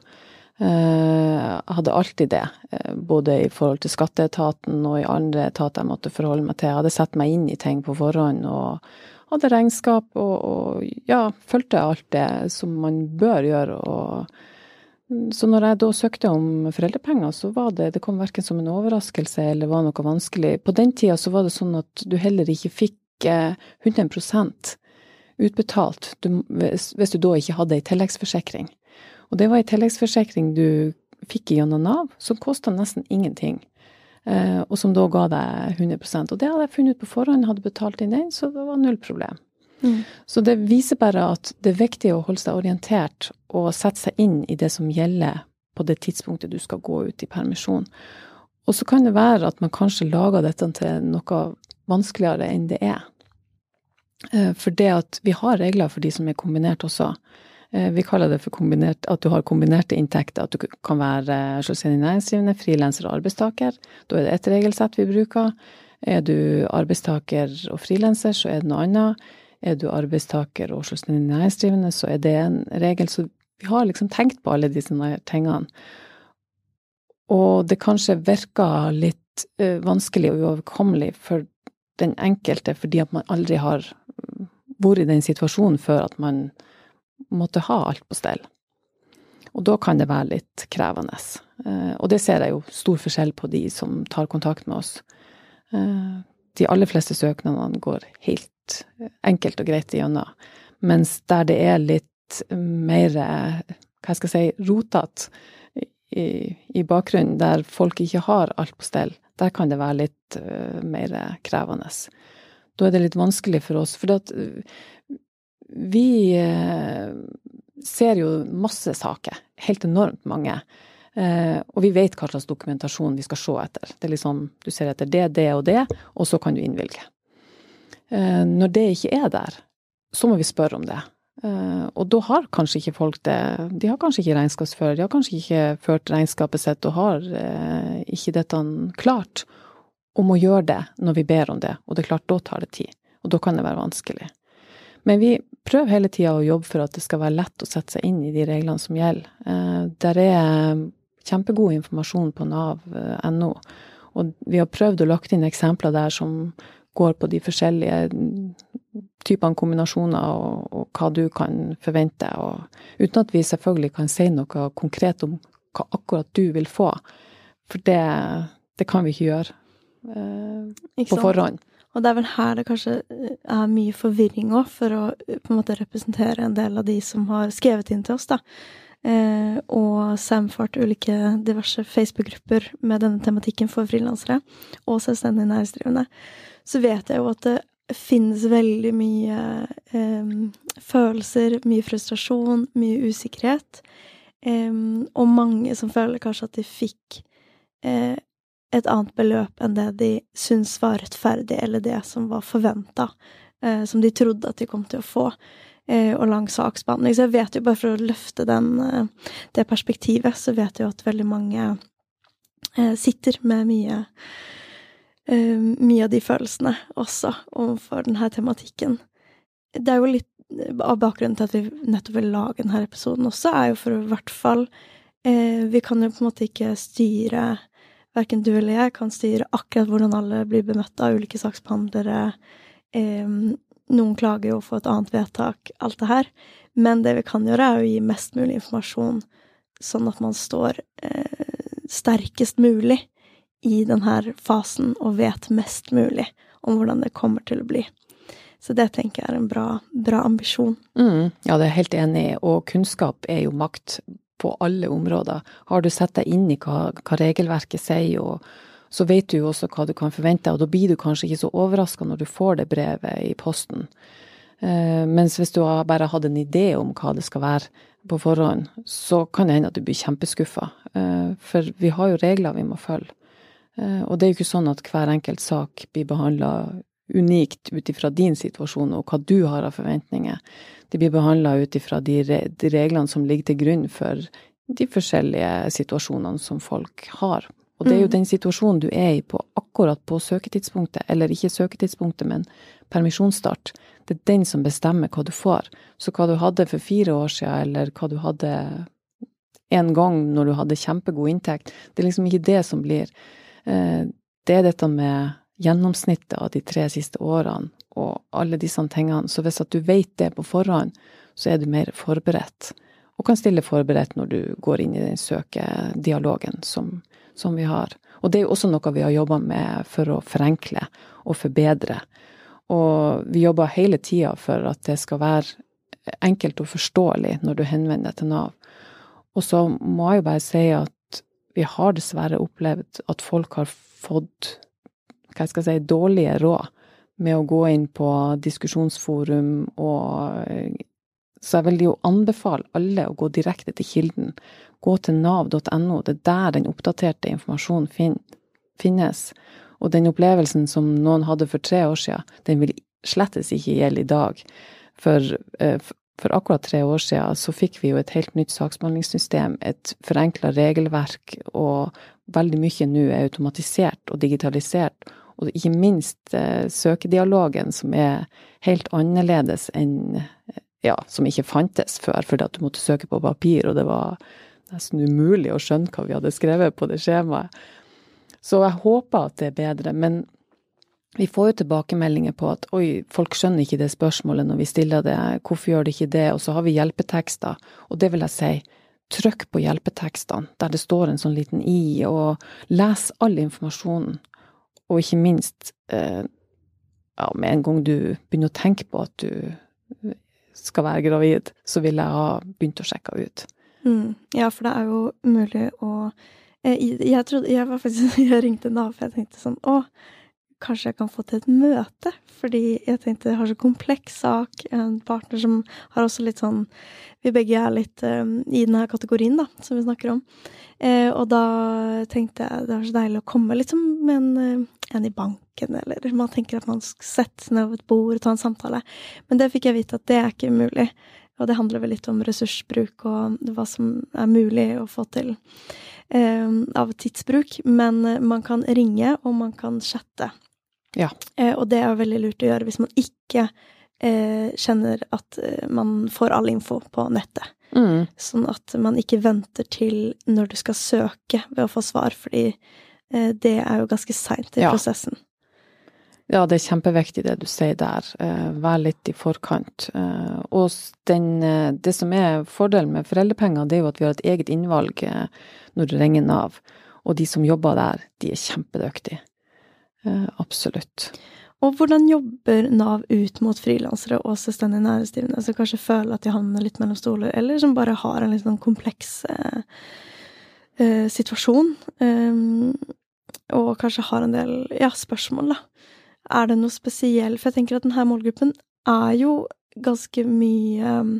Speaker 2: Eh, hadde alltid det, både i forhold til skatteetaten og i andre etater jeg måtte forholde meg til. Jeg hadde satt meg inn i ting på forhånd og hadde regnskap og, og ja, fulgte alt det som man bør gjøre. og så når jeg da søkte om foreldrepenger, så var det Det kom verken som en overraskelse eller var noe vanskelig. På den tida så var det sånn at du heller ikke fikk 100 utbetalt du, hvis, hvis du da ikke hadde ei tilleggsforsikring. Og det var ei tilleggsforsikring du fikk gjennom Nav, som kosta nesten ingenting. Eh, og som da ga deg 100% Og det hadde jeg funnet ut på forhånd, hadde betalt inn den, så det var null problem.
Speaker 1: Mm.
Speaker 2: Så det viser bare at det er viktig å holde seg orientert og sette seg inn i det som gjelder på det tidspunktet du skal gå ut i permisjon. Og så kan det være at man kanskje lager dette til noe vanskeligere enn det er. Eh, for det at vi har regler for de som er kombinert også. Eh, vi kaller det for at du har kombinerte inntekter. At du kan være selvstendig næringsdrivende, frilanser og arbeidstaker. Da er det ett regelsett vi bruker. Er du arbeidstaker og frilanser, så er det noe annet. Er du arbeidstaker og selvstendig næringsdrivende, så er det en regel. Så vi har liksom tenkt på alle disse tingene. Og det kanskje virker litt uh, vanskelig og uoverkommelig for den enkelte, fordi at man aldri har vært i den situasjonen før at man måtte ha alt på stell. Og da kan det være litt krevende. Uh, og det ser jeg jo stor forskjell på de som tar kontakt med oss. Uh, de aller fleste søknadene går helt enkelt og greit igjennom. Mens der det er litt mer, hva skal jeg si, rotete i, i, bakgrunnen, der folk ikke har alt på stell, der kan det være litt mer krevende. Da er det litt vanskelig for oss, for at, uh, vi eh, ser jo masse saker. Helt enormt mange. Eh, og vi vet hva slags dokumentasjon vi skal se etter. Det er liksom, Du ser etter det, det og det, og så kan du innvilge. Eh, når det ikke er der, så må vi spørre om det. Og da har kanskje ikke folk det De har kanskje ikke regnskapsfører, de har kanskje ikke ført regnskapet sitt og har ikke dette klart. Om å gjøre det når vi ber om det, og det er klart, da tar det tid. Og da kan det være vanskelig. Men vi prøver hele tida å jobbe for at det skal være lett å sette seg inn i de reglene som gjelder. Eh, der er kjempegod informasjon på nav.no, og vi har prøvd å lagt inn eksempler der som går på de forskjellige typene kombinasjoner og, og, hva du kan forvente. Og, uten at vi selvfølgelig kan si noe konkret om hva akkurat du vil få. For det, det kan vi ikke gjøre eh, på forhånd.
Speaker 1: Og det er vel her det kanskje eh, er mye forvirring òg, for å eh, på en måte representere en del av de som har skrevet inn til oss, da. Eh, og Samfart, ulike diverse Facebook-grupper med denne tematikken for frilansere og selvstendig næringsdrivende. Så vet jeg jo at det finnes veldig mye eh, følelser, mye frustrasjon, mye usikkerhet. Eh, og mange som føler kanskje at de fikk eh, et annet beløp enn det de syns var rettferdig, eller det som var forventa, eh, som de trodde at de kom til å få. Eh, og lang saksbehandling. Så jeg vet jo, bare for å løfte den, eh, det perspektivet, så vet jeg jo at veldig mange sitter med mye uh, mye av de følelsene også overfor denne tematikken. Det er jo litt av bakgrunnen til at vi nettopp vil lage denne episoden også, er jo for å i hvert fall Vi kan jo på en måte ikke styre Verken du eller jeg kan styre akkurat hvordan alle blir bemøtt av ulike saksbehandlere. Noen klager jo får et annet vedtak, alt det her. Men det vi kan gjøre, er å gi mest mulig informasjon, sånn at man står eh, sterkest mulig i denne fasen og vet mest mulig om hvordan det kommer til å bli. Så det tenker jeg er en bra, bra ambisjon.
Speaker 2: Mm, ja, det er jeg helt enig i. Og kunnskap er jo makt på alle områder. Har du sett deg inn i hva, hva regelverket sier, og så vet du jo også hva du kan forvente, og da blir du kanskje ikke så overraska når du får det brevet i posten. Eh, mens hvis du har bare hatt en idé om hva det skal være på forhånd, så kan det hende at du blir kjempeskuffa. Eh, for vi har jo regler vi må følge. Eh, og det er jo ikke sånn at hver enkelt sak blir behandla unikt ut ifra din situasjon og hva du har av forventninger. Det blir behandla ut ifra de, de, reglene som ligger til grunn for de forskjellige situasjonene som folk har. Og det er jo mm. den situasjonen du er i på akkurat på søketidspunktet, eller ikke søketidspunktet, men permisjonsstart. Det er den som bestemmer hva du får. Så hva du hadde for fire år siden, eller hva du hadde en gang når du hadde kjempegod inntekt, det er liksom ikke det som blir Eh, det er dette med gjennomsnittet av de tre siste årene og alle disse tingene. Så hvis at du vet det på forhånd, så er du mer forberedt. Og kan stille forberedt når du går inn i den søkedialogen som, som vi har. Og det er jo også noe vi har jobba med for å forenkle og forbedre. Og vi jobber hele tida for at det skal være enkelt og forståelig når du henvender deg til Nav. Og så må jeg jo bare si at vi har dessverre opplevd at folk har fått hva skal jeg si, dårlige råd med å gå inn på diskusjonsforum og Så jeg vil jo anbefale alle å gå direkte til kilden. Gå til nav.no, det er der den oppdaterte informasjonen fin, finnes. Og den opplevelsen som noen hadde for tre år siden, den vil slettes ikke gjelde i dag. For, eh, for akkurat tre år siden så fikk vi jo et helt nytt saksbehandlingssystem, et forenkla regelverk, og veldig mye nå er automatisert og digitalisert. Og ikke minst eh, søkedialogen, som er helt annerledes enn Ja, som ikke fantes før, fordi at du måtte søke på papir, og det var nesten umulig å skjønne hva vi hadde skrevet på det skjemaet. Så jeg håper at det er bedre. Men vi får jo tilbakemeldinger på at oi, folk skjønner ikke det spørsmålet når vi stiller det, hvorfor gjør de ikke det, og så har vi hjelpetekster, og det vil jeg si, trykk på hjelpetekstene der det står en sånn liten i, og les all informasjonen, og ikke minst, eh, ja, med en gang du begynner å tenke på at du skal være gravid, så vil jeg ha begynt å sjekke ut.
Speaker 1: Mm, ja, for det er jo mulig å eh, jeg, trodde, jeg faktisk Jeg ringte Nav, for jeg tenkte sånn Å, kanskje jeg kan få til et møte. Fordi jeg tenkte jeg har så kompleks sak. En partner som har også litt sånn Vi begge er litt um, i denne kategorien, da, som vi snakker om. Eh, og da tenkte jeg det var så deilig å komme liksom med en, en i banken, eller man tenker at man skal sette seg ned ved et bord og ta en samtale. Men det fikk jeg vite at det er ikke mulig. Og det handler vel litt om ressursbruk og hva som er mulig å få til eh, av tidsbruk. Men man kan ringe, og man kan chatte.
Speaker 2: Ja.
Speaker 1: Eh, og det er veldig lurt å gjøre hvis man ikke eh, kjenner at eh, man får all info på nettet.
Speaker 2: Mm.
Speaker 1: Sånn at man ikke venter til når du skal søke ved å få svar, fordi eh, det er jo ganske seint i
Speaker 2: Ja.
Speaker 1: prosessen.
Speaker 2: Ja, det er kjempeviktig det du sier der. Eh, Vær litt i forkant. Eh, Og den, det som er fordelen med foreldrepenger, det er jo at vi har et eget innvalg når du ringer Nav. Og de som jobber der, de er kjempedyktige. Eh, Absolutt.
Speaker 1: Og hvordan jobber Nav ut mot frilansere og selvstendig næringsdrivende som kanskje føler at de havner litt mellom stoler, eller som bare har en litt sånn kompleks eh, eh, situasjon, eh, og kanskje har en del ja, spørsmål, da. Er det noe spesielt? For jeg tenker at denne målgruppen er jo ganske mye eh,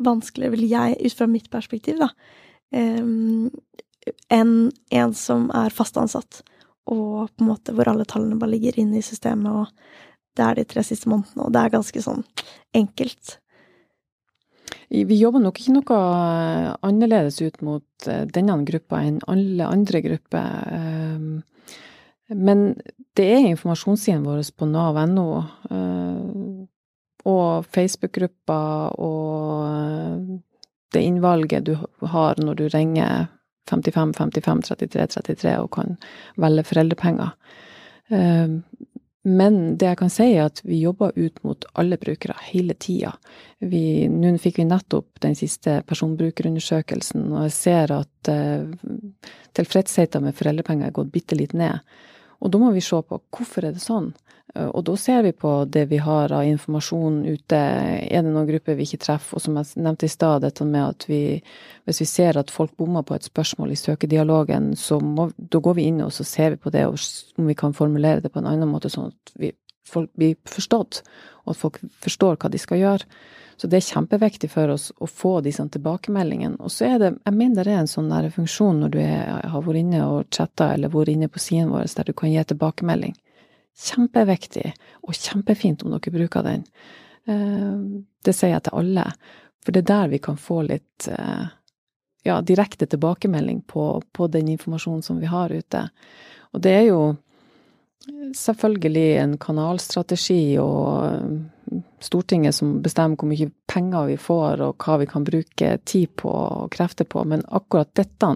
Speaker 1: vanskeligere, vil jeg, ut fra mitt perspektiv, da, enn en som er fast ansatt og på en måte hvor alle tallene bare ligger inne i systemet, og det er de tre siste månedene, og det er ganske sånn enkelt.
Speaker 2: Vi jobber nok ikke noe eh, annerledes ut mot eh, denne gruppa enn alle andre grupper. eh, Men det er informasjonssidene våre på nav.no og Facebook-gruppa og det innvalget du har når du ringer 55 55 33 33 og kan velge foreldrepenger. Eh, Men det jeg kan si er at vi jobber ut mot alle brukere hele tida. Nå fikk vi nettopp den siste personbrukerundersøkelsen, og jeg ser at eh, tilfredsheten med foreldrepenger er gått bitte litt ned. Og da må vi se på hvorfor er det sånn. Eh, Og da ser vi på det vi har av informasjon ute. Er det noen grupper vi ikke treffer? Og som jeg nevnte i stad, dette med at vi Hvis vi ser at folk bommer på et spørsmål i søkedialogen, så må, da går vi inn og så ser vi på det, og om vi kan formulere det på en annen måte, sånn at vi, folk blir forstått, og at folk forstår hva de skal gjøre. Så det er kjempeviktig for oss å få disse tilbakemeldingene. Og så er det, jeg mener det er en sånn der funksjon når du er, har vært inne og chatta, eller vært inne på siden vår, der du kan gi tilbakemelding. Kjempeviktig, og kjempefint om dere bruker den. Eh, Det sier jeg til alle, for det er der vi kan få litt eh, ja, direkte tilbakemelding på, på den informasjonen som vi har ute. Og det er jo selvfølgelig en kanalstrategi og eh, Stortinget som bestemmer hvor mye penger vi får og hva vi kan bruke tid på og krefter på, men akkurat dette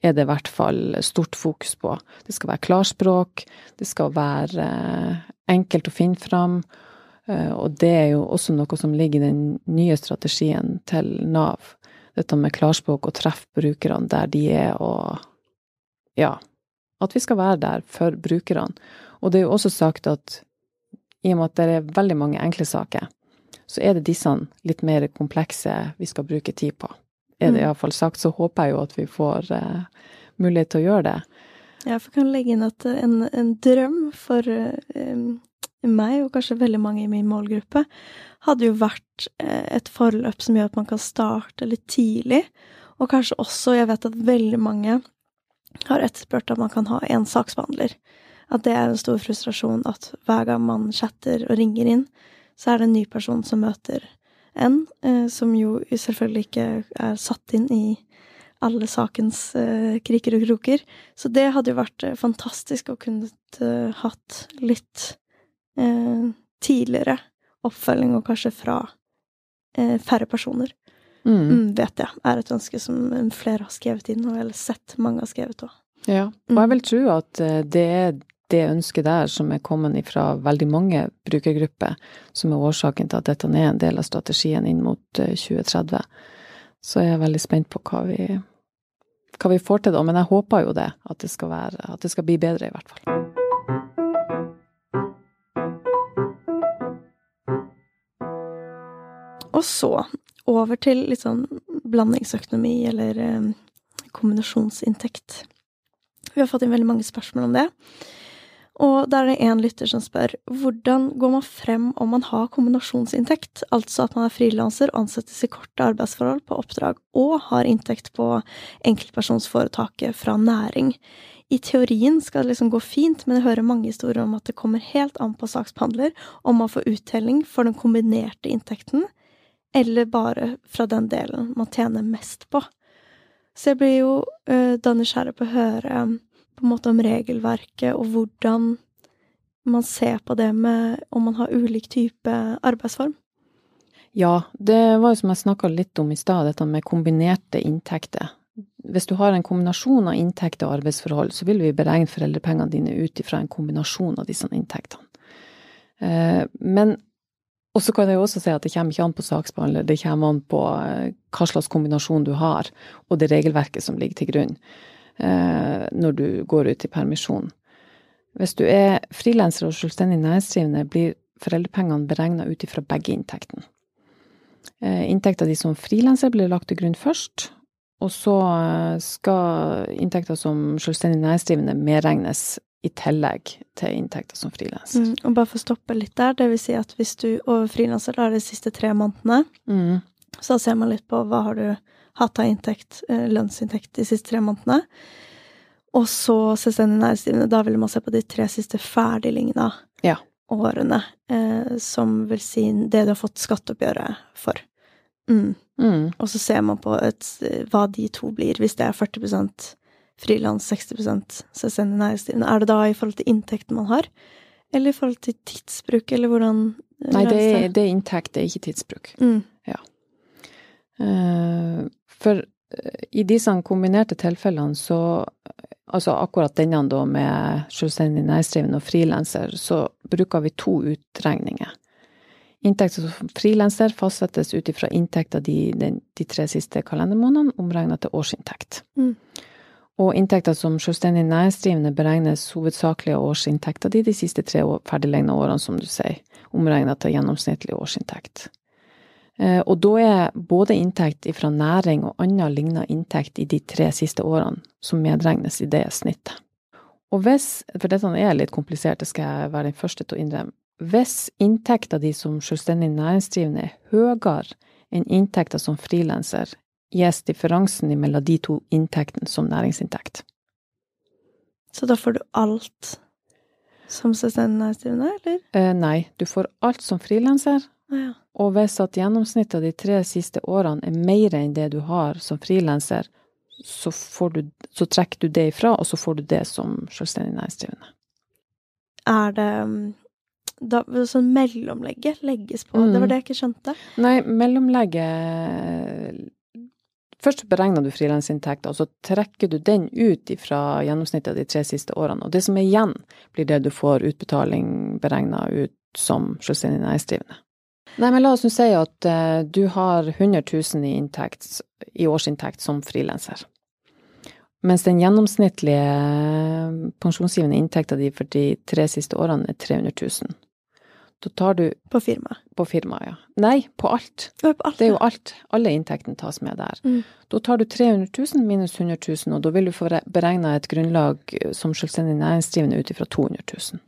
Speaker 2: er det i hvert fall stort fokus på. Det skal være klarspråk, det skal være eh, enkelt å finne fram, eh, og det er jo også noe som ligger i den nye strategien til Nav. Dette med klarspråk og treffe brukerne der de er, og ja, at vi skal være der for brukerne. Og det er jo også sagt at i og med at det er veldig mange enkle saker, så er det disse litt mer komplekse vi skal bruke tid på. Er det
Speaker 1: Mm.
Speaker 2: iallfall sagt, så håper jeg jo at vi får uh, mulighet til å gjøre det.
Speaker 1: Jeg får kan legge inn at en, en drøm for eh, meg, og kanskje veldig mange i min målgruppe, hadde jo vært eh, et forløp som gjør at man kan starte litt tidlig. Og kanskje også, jeg vet at veldig mange har etterspurt at man kan ha en saksbehandler. At det er en stor frustrasjon at hver gang man chatter og ringer inn, så er det en ny person som møter en, eh, som jo selvfølgelig ikke er satt inn i alle sakens eh, kriker og kroker. Så det hadde jo vært eh, fantastisk å kunne eh, hatt litt eh, tidligere oppfølging, og kanskje fra eh, færre personer.
Speaker 2: Mm.
Speaker 1: Mm, vet jeg er et ønske som flere har skrevet inn, og eller sett mange har skrevet òg.
Speaker 2: Ja, og jeg vil tro at det er det ønsket der som er kommet fra veldig mange brukergrupper, som er årsaken til at dette er en del av strategien inn mot eh, 2030. Så jeg er veldig spent på hva vi, hva vi får til da, men jeg håper jo det, at det være, at det skal bli bedre i hvert fall.
Speaker 1: Og så over til litt sånn blandingsøkonomi, eller eh, kombinasjonsinntekt. Vi har fått inn veldig mange spørsmål om det. Og da er det en lytter som spør hvordan går man frem om man har kombinasjonsinntekt, altså at man er frilanser og ansettes i korte arbeidsforhold på oppdrag og har inntekt på enkeltpersonsforetaket fra næring. I teorien skal det liksom gå fint, men jeg hører mange historier om at det kommer helt an på saksbehandler om man får uttelling for den kombinerte inntekten, eller bare fra den delen man tjener mest på. Så jeg blir jo uh, da nysgjerrig på å høre på en måte om regelverket og hvordan man ser på det med om man har ulik type arbeidsform?
Speaker 2: Ja, det var jo som jeg snakka litt om i stad, dette med kombinerte inntekter. Hvis du har en kombinasjon av inntekter og arbeidsforhold, så vil vi beregne foreldrepengene dine ut ifra en kombinasjon av disse inntektene. Eh, men og så kan jeg jo også si at det kommer ikke an på saksbehandler, det kommer an på eh, hva slags kombinasjon du har, og det regelverket som ligger til grunn. Eh, når du går ut i permisjon. Hvis du er frilanser og selvstendig næringsdrivende, blir foreldrepengene beregna ut ifra begge inntektene. Eh, inntekta di som frilanser blir lagt til grunn først, og så eh, skal inntekta som selvstendig næringsdrivende medregnes i tillegg til inntekta som frilanser.
Speaker 1: Mm, og bare for å stoppe litt der, det vil si at hvis du over frilanser de siste tre månedene, mm. så ser man litt på hva har du hatt av inntekt, eh, lønnsinntekt de siste tre månedene. Og så selvstendig næringsdrivende. Da vil man se på de tre siste ferdigligna ja. årene. Eh, som vil si det du har fått skatteoppgjøret for. Mm. Mm. Og så ser man på et, hva de to blir, hvis det er 40% frilans, 60% selvstendig næringsdrivende. Er det da i forhold til inntekten man har, eller i forhold til tidsbruk, eller hvordan
Speaker 2: Nei, det er, det er inntekt, det er ikke tidsbruk. Mm. Uh, for eh, i disse kombinerte tilfellene så Altså akkurat denne da med selvstendig næringsdrivende og frilanser, så bruker vi to utregninger. Inntekter som frilanser fastsettes ut ifra inntekta de, de, de, tre siste kalendermånedene, omregna til årsinntekt. Mm. Og inntekter som selvstendig næringsdrivende beregnes hovedsakelig av årsinntekta di de siste tre ferdiglegne årene, som du sier, omregna til gjennomsnittlig årsinntekt. Eh, og da er både inntekt fra næring og annen lignende inntekt i de tre siste årene som medregnes i det snittet. Og hvis, for dette er litt komplisert, det skal jeg være den første til å innrømme, hvis inntekta di som selvstendig næringsdrivende er høyere enn inntekta som frilanser, gis differansen mellom de to inntektene som næringsinntekt.
Speaker 1: Så da får du alt som selvstendig næringsdrivende, eller?
Speaker 2: Eh, nei, du får alt som frilanser,
Speaker 1: ja.
Speaker 2: Og hvis at gjennomsnittet av de tre siste årene er mer enn det du har som frilanser, så, så, trekker du det ifra, og så får du det som selvstendig næringsdrivende.
Speaker 1: Er det mm, da, sånn mellomlegget legges på? Mm. Det var det jeg ikke skjønte.
Speaker 2: Nei, mellomlegget Først beregner du frilansinntekt, og så trekker du den ut fra gjennomsnittet av de tre siste årene. Og det som er igjen, blir det du får utbetaling beregna ut som selvstendig næringsdrivende. Nei, men la oss nå si at uh, du har 100 000 i, inntekt, i årsinntekt som frilanser. Mens den gjennomsnittlige eh, pensjonsgivende inntekta di for de tre siste årene er 300 000. Da tar du
Speaker 1: På firmaet?
Speaker 2: På firmaet, ja. Nei, på alt.
Speaker 1: på alt.
Speaker 2: Det er jo alt. Alle inntektene tas med der. Mm. Da tar du 300 000 minus 100 000, og da vil du få beregna et grunnlag eh, som selvstendig næringsdrivende ut ifra 200 000.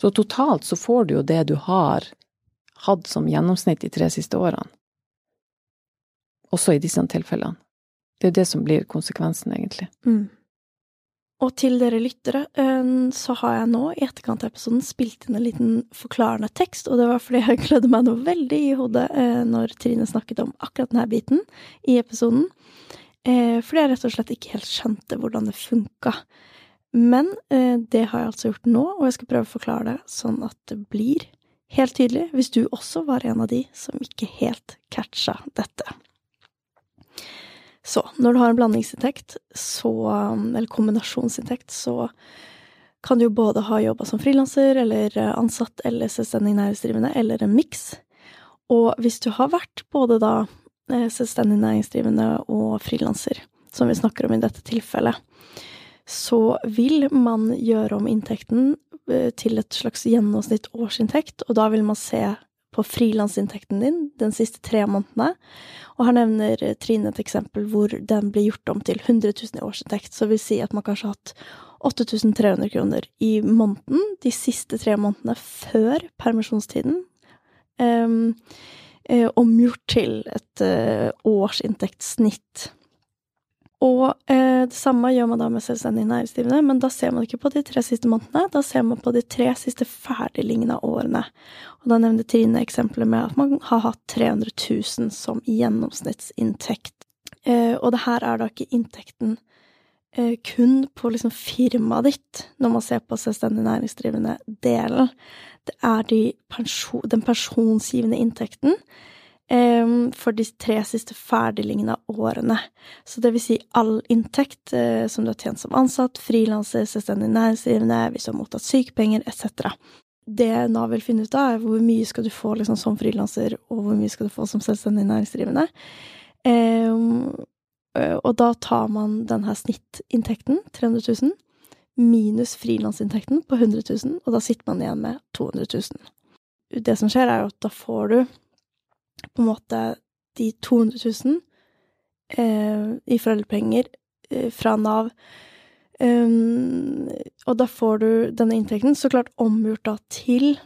Speaker 2: Så totalt så får du jo det du har hatt som gjennomsnitt de tre siste årene. Også i disse tilfellene. Det er det som blir konsekvensen, egentlig.
Speaker 1: Mm. Og til dere lyttere, eh, så har jeg nå i etterkant av episoden spilt inn en liten forklarende tekst, og det var fordi jeg klødde meg noe veldig i hodet eh, når Trine snakket om akkurat denne biten i episoden. Eh, fordi jeg rett og slett ikke helt skjønte hvordan det funka. Men det har jeg altså gjort nå, og jeg skal prøve å forklare det sånn at det blir helt tydelig hvis du også var en av de som ikke helt catcha dette. Så når du har en blandingsinntekt, så, eller kombinasjonsinntekt, så kan du jo både ha jobba som frilanser eller ansatt eller selvstendig næringsdrivende, eller en miks. Og hvis du har vært både da eh, selvstendig næringsdrivende og frilanser, som vi snakker om i dette tilfellet, så vil man gjøre om inntekten Eh, til et slags gjennomsnitt årsinntekt, og da vil man se på frilansinntekten din den siste tre månedene. Og her nevner Trine et eksempel hvor den blir gjort om til 100 000 i årsinntekt, så vil si at man kanskje har hatt 8300 kroner i måneden de siste tre månedene før permisjonstiden. Um, omgjort til et uh, årsinntektssnitt. Og eh, det samme gjør man da med selvstendig næringsdrivende, men da ser man ikke på de tre siste månedene, da ser man på de tre siste ferdiglignende årene. Og da nevnte Trine eksempelet med at man har hatt 300 000 som gjennomsnittsinntekt. Eh, og det her er da ikke inntekten eh, kun på liksom firmaet ditt, når man ser på selvstendig næringsdrivende-delen. Det er de pensjon, den pensjonsgivende inntekten for de tre siste ferdiglignende årene. Så det vil si all inntekt uh, som du har tjent som ansatt, frilanser, selvstendig næringsdrivende, hvis du har mottatt sykepenger, etc. Det Nav vil finne ut av, er hvor mye skal du få liksom, som frilanser, og hvor mye skal du få som selvstendig næringsdrivende. Um, og da tar man denne snittinntekten, 300 000, minus frilansinntekten på 100 000, og da sitter man igjen med 200 000. Det som skjer, er at da får du på en måte de 200 000 eh, i foreldrepenger eh, fra Nav. Um, og da får du denne inntekten så klart omgjort da til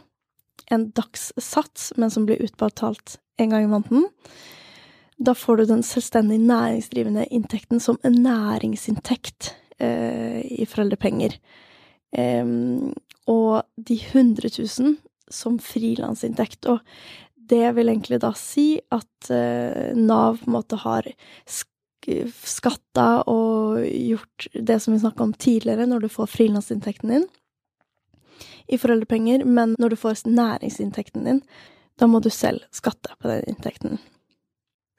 Speaker 1: en dagssats, men som blir utbetalt en gang i måneden. Da får du den selvstendig næringsdrivende inntekten som en næringsinntekt eh, i foreldrepenger. Um, og de 100 000 som frilansinntekt. Og det vil egentlig da si at eh, Nav på en måte har skatta og gjort det som vi snakka om tidligere, når du får frilansinntekten din i foreldrepenger, men når du får næringsinntekten din, da må du selv skatte på den inntekten.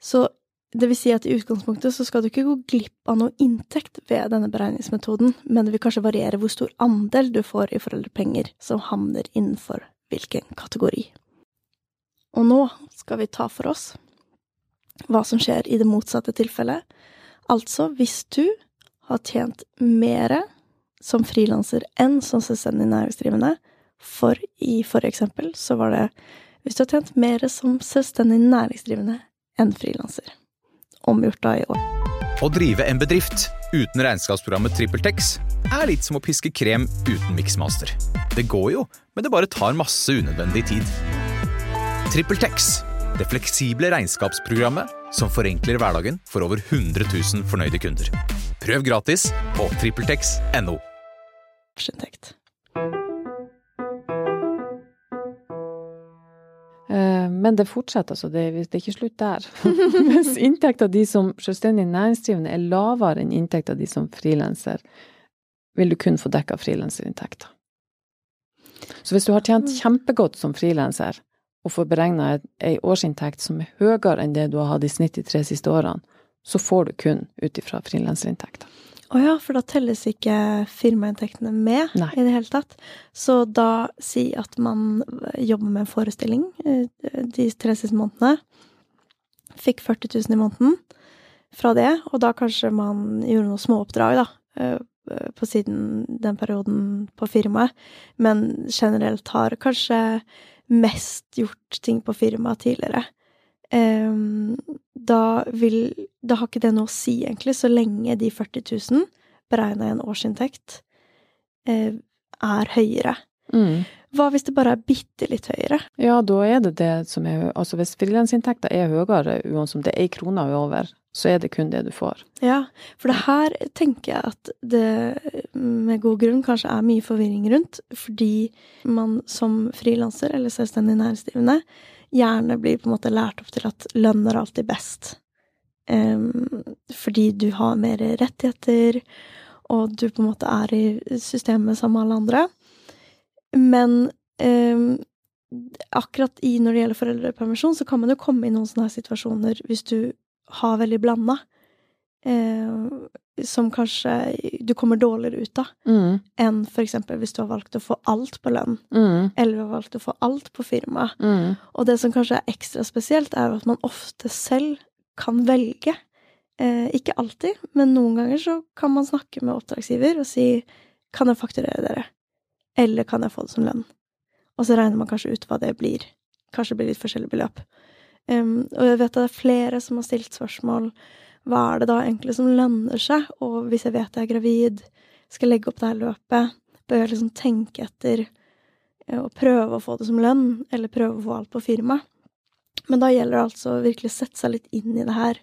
Speaker 1: Så det vil si at i utgangspunktet så skal du ikke gå glipp av noe inntekt ved denne beregningsmetoden, men det vil kanskje variere hvor stor andel du får i foreldrepenger som havner innenfor hvilken kategori. Og nå skal vi ta for oss hva som skjer i det motsatte tilfellet. Altså, hvis du har tjent mere som frilanser enn som selvstendig næringsdrivende, for i forrige eksempel så var det hvis du har tjent mer som selvstendig næringsdrivende enn frilanser. Omgjort da i år.
Speaker 3: Å drive en bedrift uten regnskapsprogrammet TrippelTex er litt som å piske krem uten miksmaster. Det går jo, men det bare tar masse unødvendig tid. TrippelTex, det fleksible regnskapsprogrammet som forenkler hverdagen for over 100 000 fornøyde kunder. Prøv gratis på trippeltex.no.
Speaker 2: Eh, men det fortsetter, altså. Det, det er ikke slutt der. Mens inntekta de som selvstendig næringsdrivende er lavere enn inntekta de som frilanser, vil du kun få dekka frilanserinntekter. Så hvis du har tjent mm. kjempegodt som frilanser, og får beregna ei årsinntekt som er høyere enn det du har hatt i snitt de tre siste årene, så får du kun ut ifra frilanserinntekter.
Speaker 1: Å ja, for da telles ikke firmainntektene med
Speaker 2: Nei.
Speaker 1: i det hele tatt. Så da si at man jobber med en forestilling eh, de tre siste månedene. Fikk 40 000 i måneden fra det, og da kanskje man gjorde noen småoppdrag, da, eh, på siden den perioden på firmaet, men generelt har kanskje mest gjort ting på firmaet tidligere. Um, da vil Da har ikke det noe å si, egentlig, så lenge de 40 000, beregna i en årsinntekt, uh, er høyere.
Speaker 2: Mm.
Speaker 1: Hva hvis det bare er bitte litt høyere?
Speaker 2: Ja, da er det det som er Altså hvis frilansinntekta er høyere, uansett om det er ei krone over, så er det kun det du får.
Speaker 1: Ja, for det her tenker jeg at det med god grunn kanskje er mye forvirring rundt, fordi man som frilanser eller selvstendig næringsdrivende gjerne blir på en måte lært opp til at lønn er alltid best. Um, fordi du har mer rettigheter, og du på en måte er i systemet sammen med alle andre. Men um, akkurat i når det gjelder foreldrepermisjon, så kan man jo komme i noen sånne situasjoner hvis du har veldig blanda. Eh, som kanskje du kommer dårligere ut av
Speaker 2: mm.
Speaker 1: enn eksempel hvis du har valgt å få alt på lønn,
Speaker 2: mm.
Speaker 1: eller du har valgt å få alt på firma.
Speaker 2: Mm.
Speaker 1: Og det som kanskje er ekstra spesielt, er at man ofte selv kan velge. Eh, ikke alltid, men noen ganger så kan man snakke med oppdragsgiver og si kan jeg fakturere dere, eller kan jeg få det som lønn? Og så regner man kanskje ut hva det blir. Kanskje det blir litt forskjellig beløp. Um, og jeg vet at det er flere som har stilt spørsmål hva er det da egentlig som lønner seg, og hvis jeg vet jeg er gravid, skal legge opp det her løpet, bør jeg liksom tenke etter eh, og prøve å få det som lønn, eller prøve å få alt på firma. Men da gjelder det altså å virkelig sette seg litt inn i det her,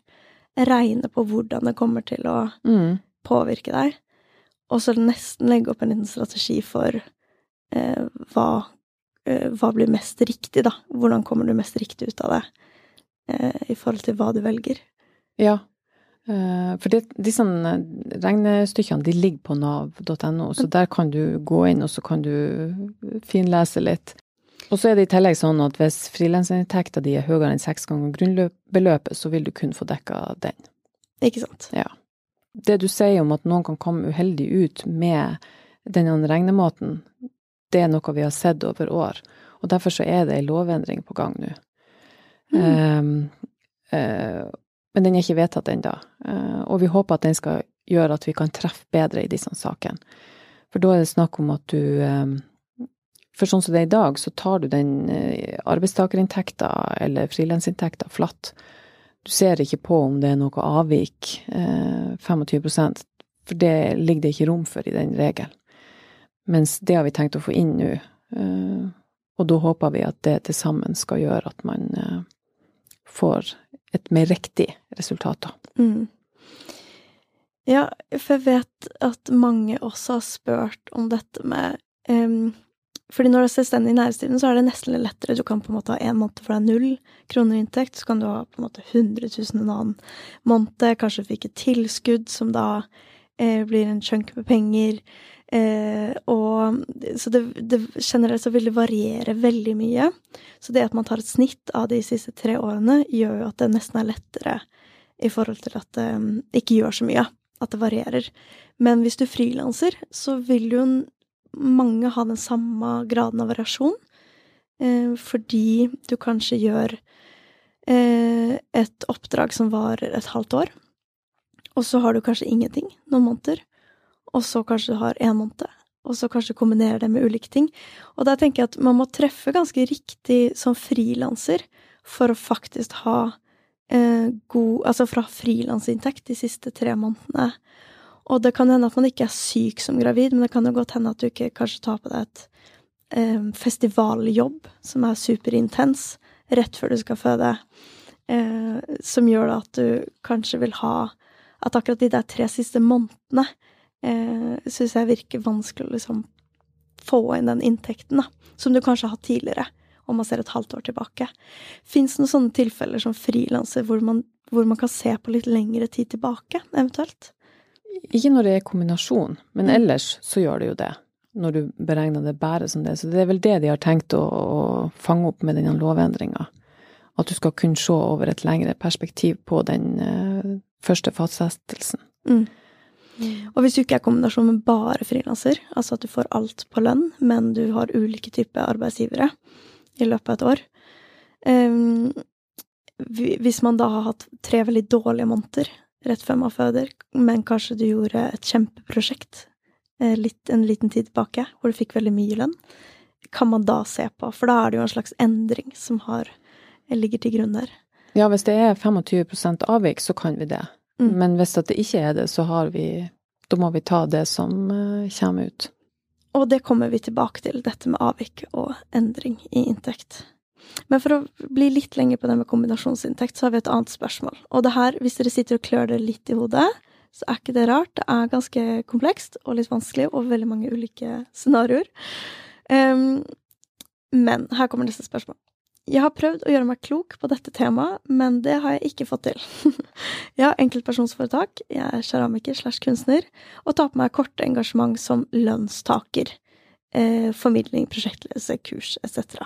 Speaker 1: regne på hvordan det kommer til å
Speaker 2: Mm.
Speaker 1: påvirke deg, og så nesten legge opp en liten strategi for eh, hva, eh, hva blir mest riktig, da. Hvordan kommer du mest riktig ut av det eh, i forhold til hva du velger.
Speaker 2: Ja. Eh, For det, disse eh, regnestykkene de ligger på nav.no, så der kan du gå inn og så kan du finlese litt. Og så er det i tillegg sånn at hvis frilansinntekta di er høyere enn seks ganger grunnbeløpet, så vil du kun få dekka den.
Speaker 1: Ikke sant?
Speaker 2: Ja. Det du sier om at noen kan komme uheldig ut med denne regnemåten, det er noe vi har sett over år. Og derfor så er det ei lovendring på gang nå.
Speaker 1: Mm.
Speaker 2: Um, eh, men den er ikke vedtatt ennå. Eh, og vi håper at den skal gjøre at vi kan treffe bedre i disse sakene. For da er det snakk om at du eh, For sånn som det er i dag, så tar du den eh, arbeidstakerinntekta eller frilansinntekta flatt. Du ser ikke på om det er noe avvik, eh, 25% for det ligger det ikke rom for i den regelen. Mens det har vi tenkt å få inn nå. Og da håper vi at det til sammen skal gjøre at man får et mer riktig resultat, da.
Speaker 1: Mm. Ja, for jeg vet at mange også har spurt om dette med um, Fordi når du er selvstendig næringsdrivende, så er det nesten litt lettere. Du kan på en måte ha én måned for deg null kroner i inntekt, så kan du ha på en måte 100 000 en annen måned. Kanskje du fikk et tilskudd som da eh, blir en chunk med penger. Eh, og så det, det generelt så vil det variere veldig mye. Så det at man tar et snitt av de siste tre årene, gjør jo at det nesten er lettere i forhold til at det um, ikke gjør så mye. At det varierer. Men hvis du frilanser, så vil jo mange ha den samme graden av variasjon. Eh, fordi du kanskje gjør eh, et oppdrag som varer et halvt år, og så har du kanskje ingenting noen måneder. Og så kanskje du har én måned, og så kanskje kombinerer det med ulike ting. Og der tenker jeg at man må treffe ganske riktig som frilanser for å faktisk ha eh, god Altså fra frilansinntekt de siste tre månedene. Og det kan hende at man ikke er syk som gravid, men det kan jo godt hende at du ikke kanskje tar på deg et eh, festivaljobb som er superintens rett før du skal føde, eh, som gjør at du kanskje vil ha At akkurat de der tre siste månedene eh, syns jeg virker vanskelig å liksom få inn den inntekten, da, som du kanskje har hatt tidligere, om man ser et halvt år tilbake. Fins det noen sånne tilfeller som frilanser hvor, man- hvor man kan se på litt lengre tid tilbake, eventuelt?
Speaker 2: Ikke når det er kombinasjon, men
Speaker 1: Mm.
Speaker 2: ellers så gjør det jo det. Når du beregner det bare som det. Så det er vel det de har tenkt å, å fange opp med denne lovendringa. At du skal kunne se over et lengre perspektiv på den uh, første fastsettelsen.
Speaker 1: Mm. Og hvis du ikke er kombinasjon med bare frilanser, altså at du får alt på lønn, men du har ulike typer arbeidsgivere i løpet av et år Um, Hvis man da har hatt tre veldig dårlige måneder rett før man føder, men kanskje du gjorde et kjempeprosjekt eh, litt, en liten tid tilbake, hvor du fikk veldig mye lønn, kan man da se på? For da er det jo en slags endring som har, ligger til grunn der.
Speaker 2: Ja, hvis det er 25% avvik, så kan vi det.
Speaker 1: Mm.
Speaker 2: Men hvis det ikke er det, så har vi Da må vi ta det som eh, kommer ut.
Speaker 1: Og det kommer vi tilbake til, dette med avvik og endring i inntekt. Men for å bli litt lenger på det med kombinasjonsinntekt, så har vi et annet spørsmål. Og det her, hvis dere sitter og klør dere litt i hodet, så er ikke det rart. Det er ganske komplekst og litt vanskelig, og veldig mange ulike scenarioer. Um, men her kommer neste spørsmål. Jeg har prøvd å gjøre meg klok på dette temaet, men det har jeg ikke fått til. jeg har enkeltpersonsforetak, jeg er keramiker slash kunstner, og tar på meg korte engasjement som lønnstaker. Eh, formidling, prosjektledelse, kurs etc.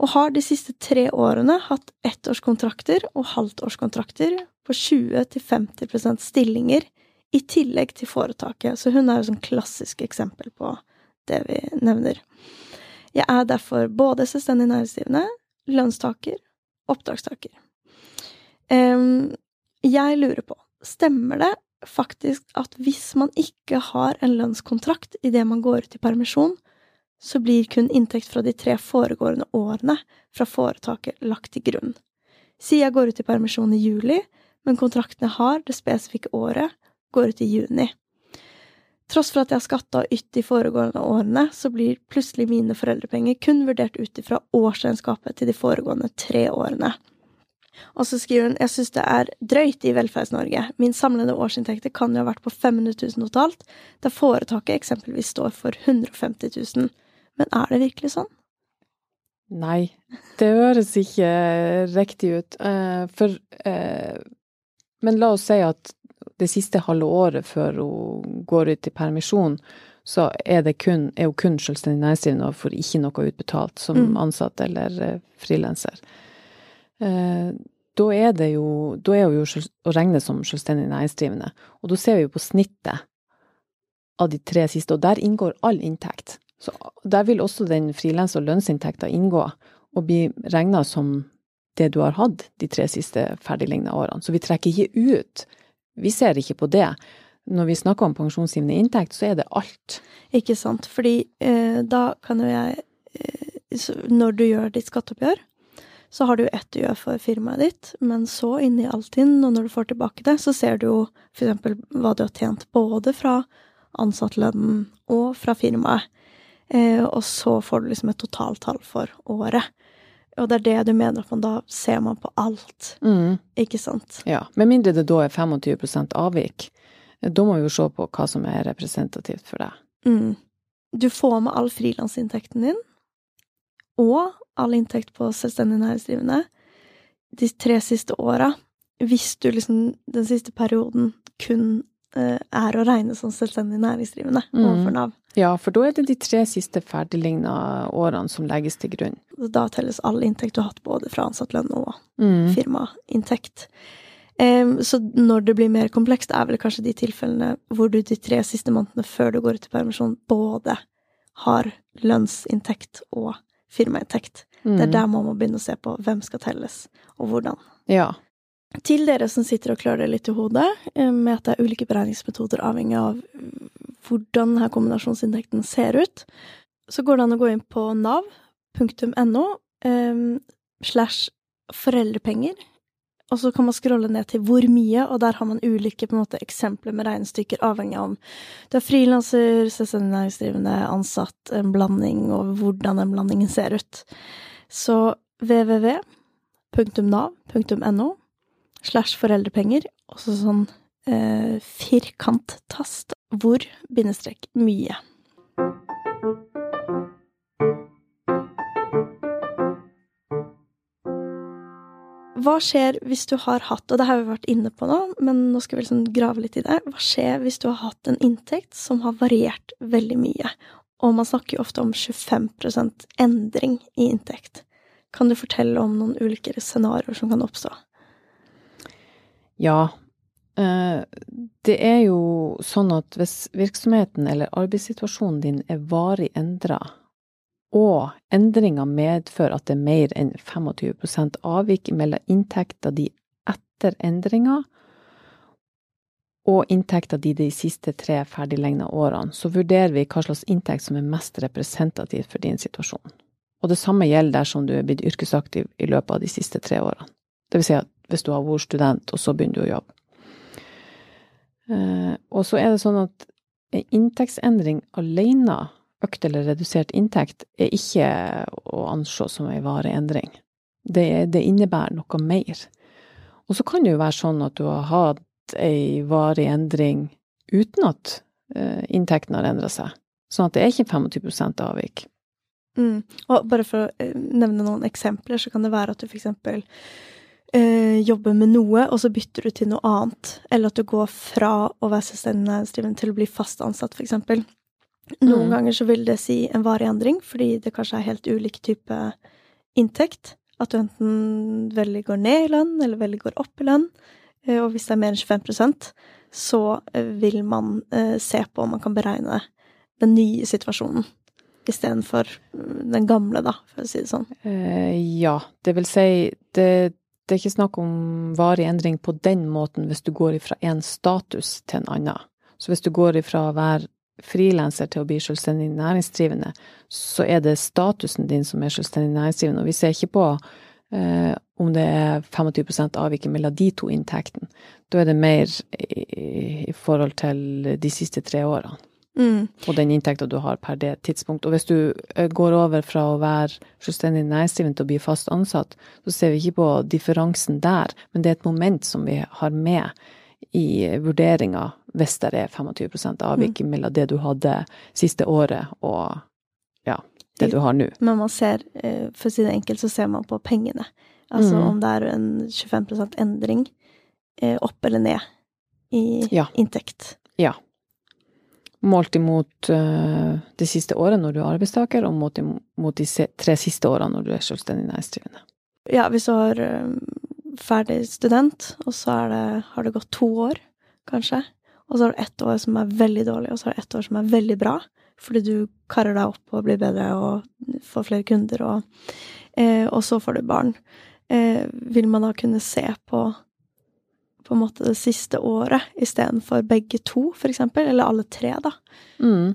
Speaker 1: Og har de siste tre årene hatt ettårskontrakter og halvtårskontrakter på 20-50% stillinger, i tillegg til foretaket. Så hun er jo sånn klassisk eksempel på det vi nevner. Jeg er derfor både selvstendig næringsdrivende, lønnstaker, oppdragstaker. Jeg lurer på, stemmer det faktisk at hvis man ikke har en lønnskontrakt idet man går ut i permisjon, så blir kun inntekt fra de tre foregående årene fra foretaket lagt til grunn. Si jeg går ut i permisjon i juli, men kontrakten jeg har, det spesifikke året, går ut i juni. Tross for at jeg har skatta og ytt de foregående årene, så blir plutselig mine foreldrepenger kun vurdert ut ifra årsregnskapet til de foregående tre årene. Og så skriver hun jeg synes det er drøyt i Velferds-Norge. Min samlede årsinntekter kan jo ha vært på 500 000 totalt, der foretaket eksempelvis står for 150 000. Men er det virkelig sånn?
Speaker 2: Nei, det høres ikke riktig ut. Eh, for eh, Men la oss si at det siste halve året før hun går ut i permisjon, så er, det kun, er hun kun selvstendig næringsdrivende og får ikke noe utbetalt som
Speaker 1: Mm.
Speaker 2: ansatt eller eh, frilanser. Eh, Da er det jo Da er hun jo å regne som selvstendig næringsdrivende. Og da ser vi jo på snittet av de tre siste, og der inngår all inntekt. Så der vil også den frilans- og lønnsinntekta inngå, og bli regna som det du har hatt de tre siste ferdigligna årene. Så vi trekker ikke ut. Vi ser ikke på det. Når vi snakker om pensjonsgivende inntekt, så er det alt.
Speaker 1: Ikke sant? Fordi eh, da kan jo jeg eh, Når du gjør ditt skatteoppgjør, så har du jo ett gjør for firmaet ditt, men så inni Altinn, og når du får tilbake det, så ser du jo eksempel hva du har tjent både fra ansattlønnen og fra firmaet. Eh, og så får du liksom et totaltall for året. Og det er det du mener at man da ser man på alt, ikke sant?
Speaker 2: Ja. Med mindre det da er 25% avvik. Da må vi jo se på hva som er representativt for deg.
Speaker 1: Mm. Du får med all frilansinntekten din, og all inntekt på selvstendig næringsdrivende, de tre siste åra, hvis du liksom den siste perioden kun eh, er å regne som selvstendig næringsdrivende
Speaker 2: Mm.
Speaker 1: overfor Nav.
Speaker 2: Ja, for da er det de tre siste ferdigligna årene som legges til grunn.
Speaker 1: Da telles all inntekt du har hatt både fra ansatt lønn og
Speaker 2: Mm.
Speaker 1: firmainntekt. Um, så når det blir mer komplekst, er vel kanskje de tilfellene hvor du de tre siste månedene før du går ut i permisjon, både har lønnsinntekt og firmainntekt. Det er
Speaker 2: Mm.
Speaker 1: der man må begynne å se på hvem skal telles, og hvordan.
Speaker 2: Ja.
Speaker 1: Til dere som sitter og klør det litt i hodet, eh, med at det er ulike beregningsmetoder avhengig av hvordan denne kombinasjonsinntekten ser ut, så går det an å gå inn på nav.no eh, slash foreldrepenger, og så kan man scrolle ned til hvor mye, og der har man ulike måte, eksempler med regnestykker, avhengig av om du er frilanser, selvstendig næringsdrivende, ansatt, en blanding, og hvordan den blandingen ser ut. Så www.nav.no slash foreldrepenger, og så sånn eh, firkanttast hvor bindestrek mye. Hva skjer hvis du har hatt, og det har vi vært inne på nå, men nå skal vi liksom grave litt i det, hva skjer hvis du har hatt en inntekt som har variert veldig mye? Og man snakker jo ofte om 25% endring i inntekt. Kan du fortelle om noen ulike scenarioer som kan oppstå?
Speaker 2: Ja. Eh, Det er jo sånn at hvis virksomheten eller arbeidssituasjonen din er varig endra, og endringa medfører at det er mer enn 25% avvik mellom inntekta di etter endringa og inntekta di de siste tre ferdiglegna årene, så vurderer vi hva slags inntekt som er mest representativt for din situasjon. Og det samme gjelder dersom du er blitt yrkesaktiv i løpet av de siste tre årene. Det vil si at hvis du har vært student, og så begynner du å jobbe. Eh, og så er det sånn at en inntektsendring alene, økt eller redusert inntekt, er ikke å anse som en varig endring. Det, det innebærer noe mer. Og så kan det jo være sånn at du har hatt ei varig endring uten at eh, inntekten har endra seg. Sånn at det er ikke 25 avvik.
Speaker 1: Mm. Og bare for å eh, nevne noen eksempler, så kan det være at du eksempel eh, jobber med noe, og så bytter du til noe annet. Eller at du går fra å være selvstendig næringsdrivende til å bli fast ansatt, eksempel. Noen
Speaker 2: Mm.
Speaker 1: ganger så vil det si en varig endring, fordi det kanskje er helt ulik type inntekt. At du enten veldig går ned i lønn, eller veldig går opp i lønn. Eh, Og hvis det er mer enn 25 så eh, vil man eh, se på om man kan beregne den nye situasjonen istedenfor mm, den gamle, da, for å si det sånn.
Speaker 2: Eh, ja, det vil si det, det er ikke snakk om varig endring på den måten hvis du går ifra en status til en annen. Så hvis du går ifra å være frilanser til å bli selvstendig næringsdrivende, så er det statusen din som er selvstendig næringsdrivende. Og vi ser ikke på eh, om det er 25 avvik mellom de to inntektene. Da er det mer i, i forhold til de siste tre årene.
Speaker 1: Mm.
Speaker 2: og den inntekta du har per det tidspunkt. Og hvis du eh, går over fra å være selvstendig næringsdrivende til å bli fast ansatt, så ser vi ikke på differansen der, men det er et moment som vi har med i vurderinga hvis det er 25% avvik mellom det du hadde siste året og ja, det du har nå.
Speaker 1: Men man ser, eh, for å si det enkelt, så ser man på pengene. Altså
Speaker 2: mm.
Speaker 1: om det er en 25 endring eh, opp eller ned i
Speaker 2: Ja.
Speaker 1: inntekt.
Speaker 2: Ja. Målt imot eh, det siste året når du er arbeidstaker, og målt imot de tre siste årene når du er selvstendig næringsdrivende.
Speaker 1: Ja, hvis du har eh, ferdig student, og så det, har det gått to år, kanskje, og så har du ett år som er veldig dårlig, og så har du ett år som er veldig bra, fordi du karer deg opp og blir bedre og får flere kunder, og, eh, og så får du barn. Eh, vil man da kunne se på på en måte det siste året istedenfor begge to, for eksempel, eller alle tre, da?
Speaker 2: Mm.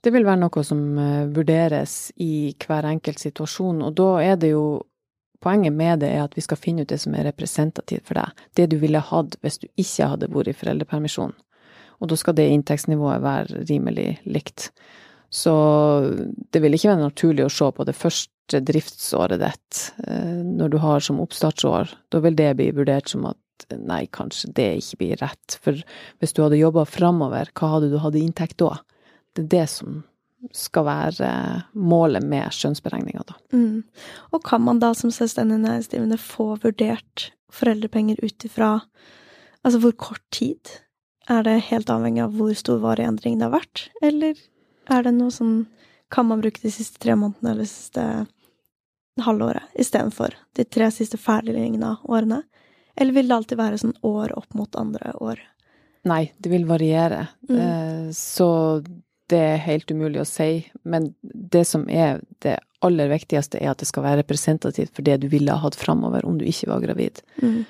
Speaker 2: Det vil være noe som eh, vurderes i hver enkelt situasjon, og da er det jo Poenget med det er at vi skal finne ut det som er representativt for deg. Det du ville hatt hvis du ikke hadde vært i foreldrepermisjon. Og da skal det inntektsnivået være rimelig likt. Så det vil ikke være naturlig å se på det første driftsåret ditt eh, når du har som oppstartsår. Da vil det bli vurdert som at nei, kanskje det ikke blir rett. For hvis du hadde jobba framover, hva hadde du hatt i inntekt da? Det er det som skal være målet med skjønnsberegninga, da.
Speaker 1: Mm. Og kan man da som selvstendig næringsdrivende få vurdert foreldrepenger ut ifra altså hvor kort tid? Er det helt avhengig av hvor stor varig endring det har vært, eller er det noe sånn Kan man bruke de siste tre månedene eller siste halvåret istedenfor de tre siste ferdigliggende årene? Eller vil det alltid være sånn år opp mot andre år?
Speaker 2: Nei, det vil variere.
Speaker 1: Mm.
Speaker 2: Eh, Så det er helt umulig å si. Men det som er det aller viktigste, er at det skal være representativt for det du ville ha hatt framover om du ikke var gravid.
Speaker 1: Mm.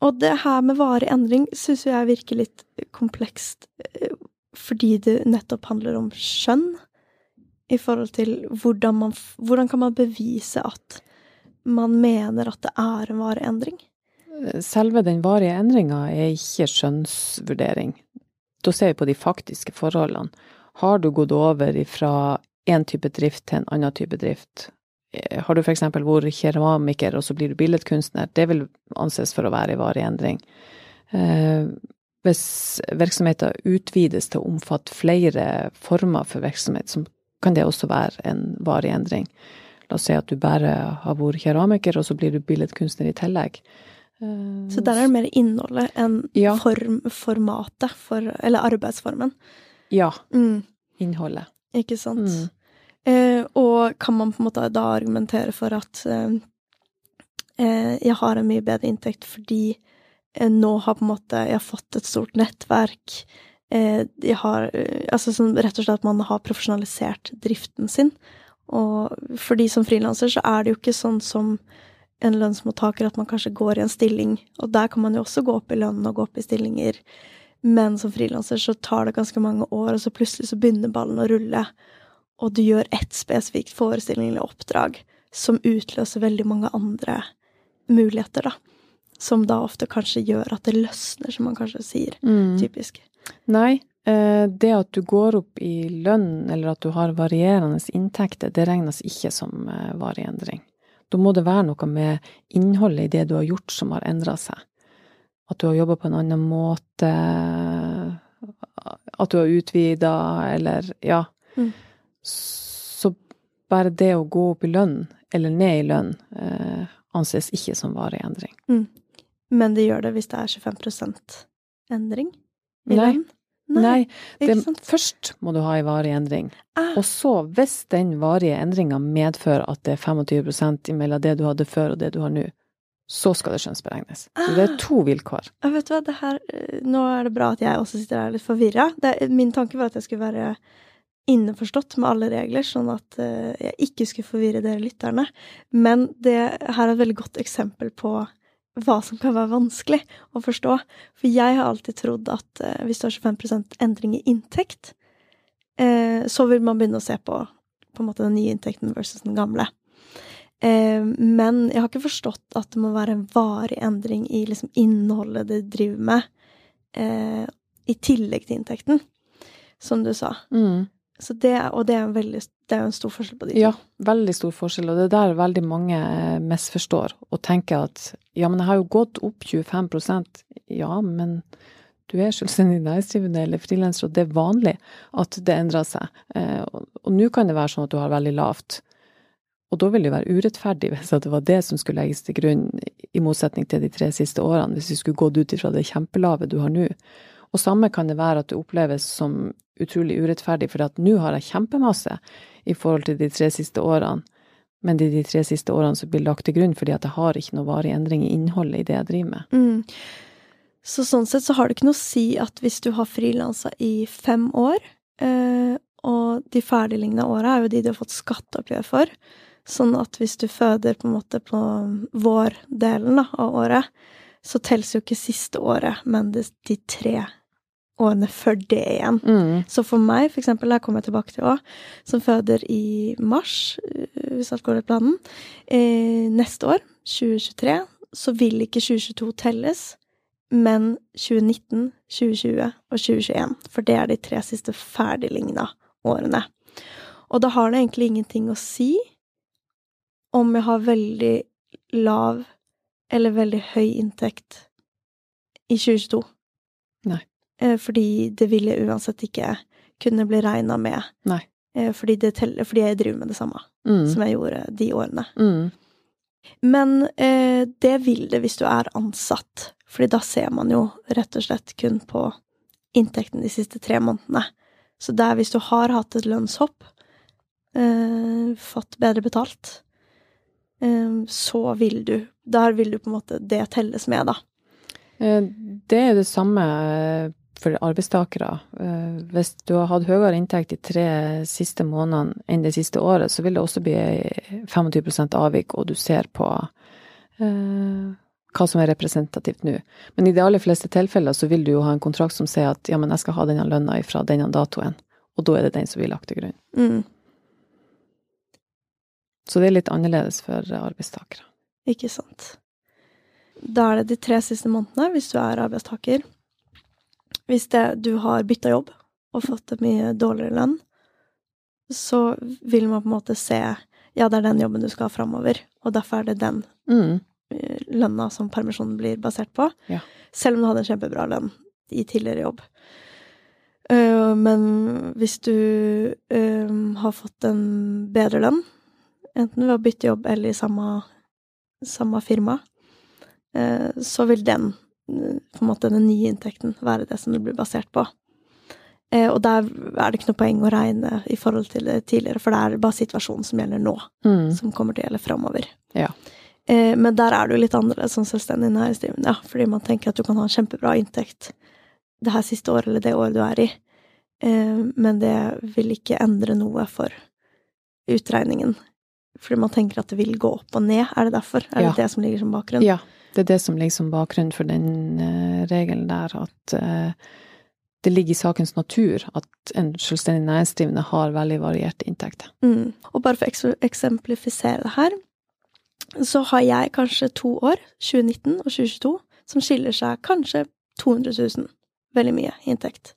Speaker 1: Og det her med varig endring syns jeg virker litt komplekst, eh, fordi det nettopp handler om skjønn. I forhold til hvordan man Hvordan kan man bevise at man mener at det er en varig endring?
Speaker 2: Selve den varige endringa er ikke skjønnsvurdering. Da ser vi på de faktiske forholdene. Har du gått over fra én type drift til en annen type drift? Eh, Har du f.eks. vært keramiker, og så blir du billedkunstner? Det vil anses for å være en varig endring. Eh, Hvis virksomheten utvides til å omfatte flere former for virksomhet, så kan det også være en varig endring. La oss si at du bare har vært keramiker, og så blir du billedkunstner i tillegg. Eh,
Speaker 1: Så der er det mer innholdet enn
Speaker 2: Ja.
Speaker 1: form, formatet, for, eller arbeidsformen.
Speaker 2: Ja,
Speaker 1: Mm,
Speaker 2: innholdet.
Speaker 1: ikke sant?
Speaker 2: Mm.
Speaker 1: Eh, og kan man på en måte da argumentere for at eh, eh, jeg har en mye bedre inntekt fordi eh, nå har på en måte jeg fått et stort nettverk. Eh, jeg har Altså sånn rett og slett at man har profesjonalisert driften sin. Og for de som frilanser så er det jo ikke sånn som en lønnsmottaker at man kanskje går i en stilling, og der kan man jo også gå opp i lønn og gå opp i stillinger. Men som frilanser så tar det ganske mange år, og så plutselig så begynner ballen å rulle, og du gjør ett spesifikt forestilling eller oppdrag som utløser veldig mange andre muligheter, da. Som da ofte kanskje gjør at det løsner, som man kanskje sier.
Speaker 2: Mm.
Speaker 1: Typisk.
Speaker 2: Nei, eh, det at du går opp i lønn, eller at du har varierende inntekter, det regnes ikke som eh, varig endring. Da må det være noe med innholdet i det du har gjort som har endra seg. At du har jobba på en annen måte, at du har utvida, eller ja.
Speaker 1: Mm.
Speaker 2: Så bare det å gå opp i lønn, eller ned i lønn, eh, anses ikke som varig endring.
Speaker 1: Men det gjør det hvis det er 25% endring i
Speaker 2: Nei.
Speaker 1: lønn?
Speaker 2: Nei, det, først må du ha en varig endring.
Speaker 1: Ah,
Speaker 2: Og så, hvis den varige endringa medfører at det er 25% mellom det du hadde før og det du har nå, så skal det skjønnsberegnes. Så det er
Speaker 1: Ah.
Speaker 2: to vilkår.
Speaker 1: Ja, vet du hva, det her eh, Nå er det bra at jeg også sitter her litt forvirra. Min tanke var at jeg skulle være innforstått med alle regler, sånn at eh, jeg ikke skulle forvirre dere lytterne. Men det her er et veldig godt eksempel på hva som kan være vanskelig å forstå. For jeg har alltid trodd at eh, hvis du har 25 endring i inntekt, eh, så vil man begynne å se på på måte den nye inntekten versus den gamle. Eh, men jeg har ikke forstått at det må være en varig endring i liksom innholdet det driver med, eh, i tillegg til inntekten. som du sa.
Speaker 2: Mm.
Speaker 1: Det, og det er, en veldig, det er en stor forskjell på de to.
Speaker 2: Ja, veldig stor forskjell, og det er der veldig mange eh, misforstår og tenker at ja, men jeg har jo gått opp 25% Ja, men du er selvstendig næringsdrivende eller frilanser, og det er vanlig at det endrer seg. Eh, og nå kan det være sånn at du har veldig lavt. Og da vil det være urettferdig hvis det var det som skulle legges til grunn, i motsetning til de tre siste årene, hvis vi skulle gått ut ifra det kjempelave du har nå. Og samme kan det være at det oppleves som utrolig urettferdig, for at nå har jeg kjempemasse i forhold til de tre siste årene, men det er de tre siste årene som blir lagt til grunn fordi at jeg har ikke noe varig endring i innholdet i det jeg driver med.
Speaker 1: Mm. Så sånn sett så har det ikke noe å si at hvis du har frilansa i fem år, eh, og de ferdiglignende åra er jo de du har fått skatteoppgjør for, sånn at hvis du føder på en måte på vårdelen av året, så telles jo ikke siste året, men de tre årene før det igjen.
Speaker 2: Mm.
Speaker 1: Så for meg, for eksempel, der kommer jeg tilbake til òg, som føder i mars, øh, hvis alt går etter planen, eh, neste år, 2023, så vil ikke 2022 telles, men 2019, 2020 og 2021. For det er de tre siste ferdigligna årene. Og da har det egentlig ingenting å si om jeg har veldig lav eller veldig høy inntekt i 2022.
Speaker 2: Nei.
Speaker 1: Eh, Fordi det ville uansett ikke kunne bli regna med.
Speaker 2: Nei.
Speaker 1: Eh, Fordi, det teller, fordi jeg driver med det samme
Speaker 2: Mm.
Speaker 1: som jeg gjorde de årene.
Speaker 2: Mm.
Speaker 1: Men eh, det vil det hvis du er ansatt, fordi da ser man jo rett og slett kun på inntekten de siste tre månedene. Så det er hvis du har hatt et lønnshopp, eh, fått bedre betalt, eh, så vil du Der vil du på en måte det telles med, da.
Speaker 2: Eh, Det er det samme for arbeidstakere. Eh, Hvis du har hatt høyere inntekt de tre siste månedene enn det siste året, så vil det også bli 25% avvik, og du ser på eh, hva som er representativt nå. Men i de aller fleste tilfeller så vil du jo ha en kontrakt som sier at ja, men jeg skal ha denne lønna fra denne datoen, og da er det den som blir lagt til grunn.
Speaker 1: Mm,
Speaker 2: Så det er litt annerledes for arbeidstakere.
Speaker 1: ikke sant. Da er det de tre siste månedene, hvis du er arbeidstaker. Hvis det, du har bytta jobb og fått en mye dårligere lønn, så vil man på en måte se ja, det er den jobben du skal ha framover, og derfor er det den
Speaker 2: Mm.
Speaker 1: eh, lønna som permisjonen blir basert på.
Speaker 2: Ja.
Speaker 1: Selv om du hadde en kjempebra lønn i tidligere jobb. Eh, men hvis du eh, har fått en bedre lønn, enten ved å bytte jobb eller i samme, samme firma, så vil den, på en måte den nye inntekten, være det som det blir basert på. Eh, og der er det ikke noe poeng å regne i forhold til det tidligere, for det er bare situasjonen som gjelder nå
Speaker 2: Mm.
Speaker 1: som kommer til å gjelde framover.
Speaker 2: Ja.
Speaker 1: Eh, men der er det jo litt annerledes som selvstendig næringsdrivende, ja, fordi man tenker at du kan ha en kjempebra inntekt det her siste året eller det året du er i, eh, men det vil ikke endre noe for utregningen. Fordi man tenker at det vil gå opp og ned, er det derfor? Er
Speaker 2: Ja.
Speaker 1: det det som ligger som bakgrunn?
Speaker 2: Ja, det er det som ligger som bakgrunn for den eh, regelen der, at eh, det ligger i sakens natur at en selvstendig næringsdrivende har veldig varierte inntekter.
Speaker 1: Mm. Og bare for å eksemplifisere det her, så har jeg kanskje to år, 2019 og 2022, som skiller seg kanskje 200 000. Veldig mye inntekt.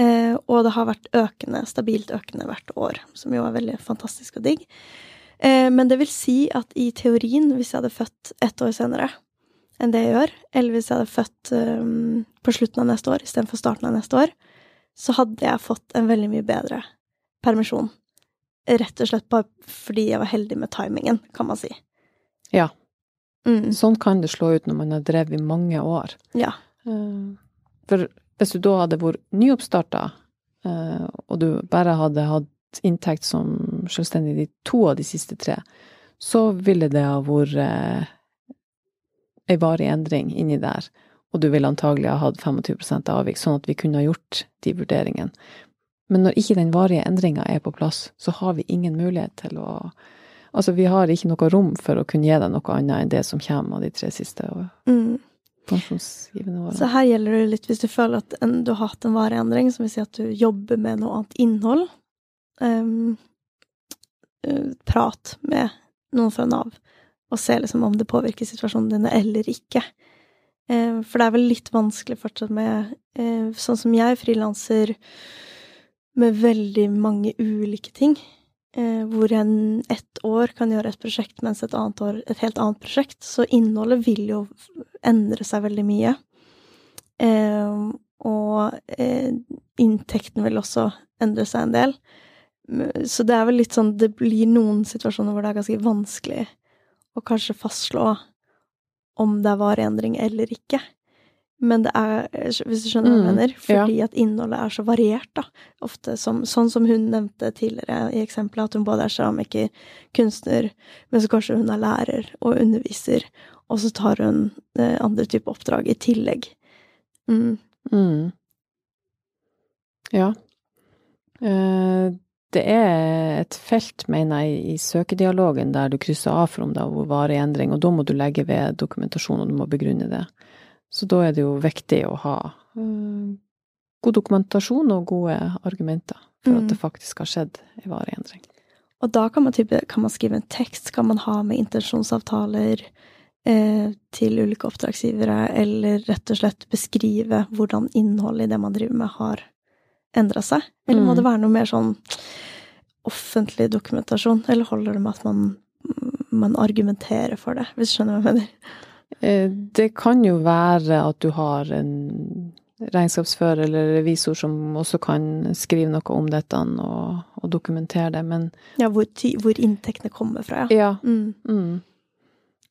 Speaker 1: Eh, og det har vært økende, stabilt økende hvert år, som jo er veldig fantastisk og digg. Eh, men det vil si at i teorien, hvis jeg hadde født ett år senere enn det jeg gjør, eller hvis jeg hadde født um, på slutten av neste år istedenfor starten av neste år, så hadde jeg fått en veldig mye bedre permisjon. Rett og slett bare fordi jeg var heldig med timingen, kan man si.
Speaker 2: Ja.
Speaker 1: Mm,
Speaker 2: Sånn kan det slå ut når man har drevet i mange år.
Speaker 1: ja.
Speaker 2: Eh, For hvis du da hadde vært nyoppstarta, eh, og du bare hadde hatt inntekt som selvstendig de to av de siste tre, så ville det ha vært ei varig endring inni der, og du ville antagelig ha hatt 25% avvik, sånn at vi kunne ha gjort de vurderingene. Men når ikke den varige endringa er på plass, så har vi ingen mulighet til å Altså, vi har ikke noe rom for å kunne gi deg noe annet enn det som kommer av de tre siste
Speaker 1: Mm.
Speaker 2: pensjonsgivende årene.
Speaker 1: Så her gjelder det litt hvis du føler at en, du har hatt en varig endring, som vil si at du jobber med noe annet innhold. Eh, prat med noen fra Nav, og se liksom om det påvirker situasjonen din eller ikke. Ehm, for det er vel litt vanskelig fortsatt med eh, Sånn som jeg, frilanser med veldig mange ulike ting. Eh, hvor en ett år kan gjøre et prosjekt, mens et annet år et helt annet prosjekt. Så innholdet vil jo endre seg veldig mye. Eh, og eh, inntekten vil også endre seg en del. Så det er vel litt sånn Det blir noen situasjoner hvor det er ganske vanskelig å kanskje fastslå om det varig endring eller ikke. Men det er, hvis du skjønner hva jeg
Speaker 2: Mm,
Speaker 1: mener, fordi
Speaker 2: ja.
Speaker 1: at innholdet er så variert, da. Ofte som, sånn som hun nevnte tidligere i eksempelet, at hun både er keramiker, kunstner, men så kanskje hun er lærer og underviser, og så tar hun eh, andre typer oppdrag i tillegg. Mm.
Speaker 2: Mm. Ja. Eh, det er et felt, mener jeg, i søkedialogen der du krysser av for om det har vært varig endring, og da må du legge ved dokumentasjon, og du må begrunne det. Så da er det jo viktig å ha eh, god dokumentasjon og gode argumenter for
Speaker 1: Mm.
Speaker 2: at det faktisk har skjedd en varig endring.
Speaker 1: Og da kan man, type, kan man skrive en tekst, kan man ha med intensjonsavtaler eh, til ulike oppdragsgivere, eller rett og slett beskrive hvordan innholdet i det man driver med, har endra seg? Eller må
Speaker 2: Mm.
Speaker 1: det være noe mer sånn offentlig dokumentasjon, eller holder det med at man, man argumenterer for det, hvis du skjønner hva jeg mener?
Speaker 2: Eh, Det kan jo være at du har en regnskapsfører eller revisor som også kan skrive noe om dette og, og dokumentere det, men
Speaker 1: Ja, hvor, hvor inntektene kommer fra, ja.
Speaker 2: ja.
Speaker 1: Mm.
Speaker 2: Mm.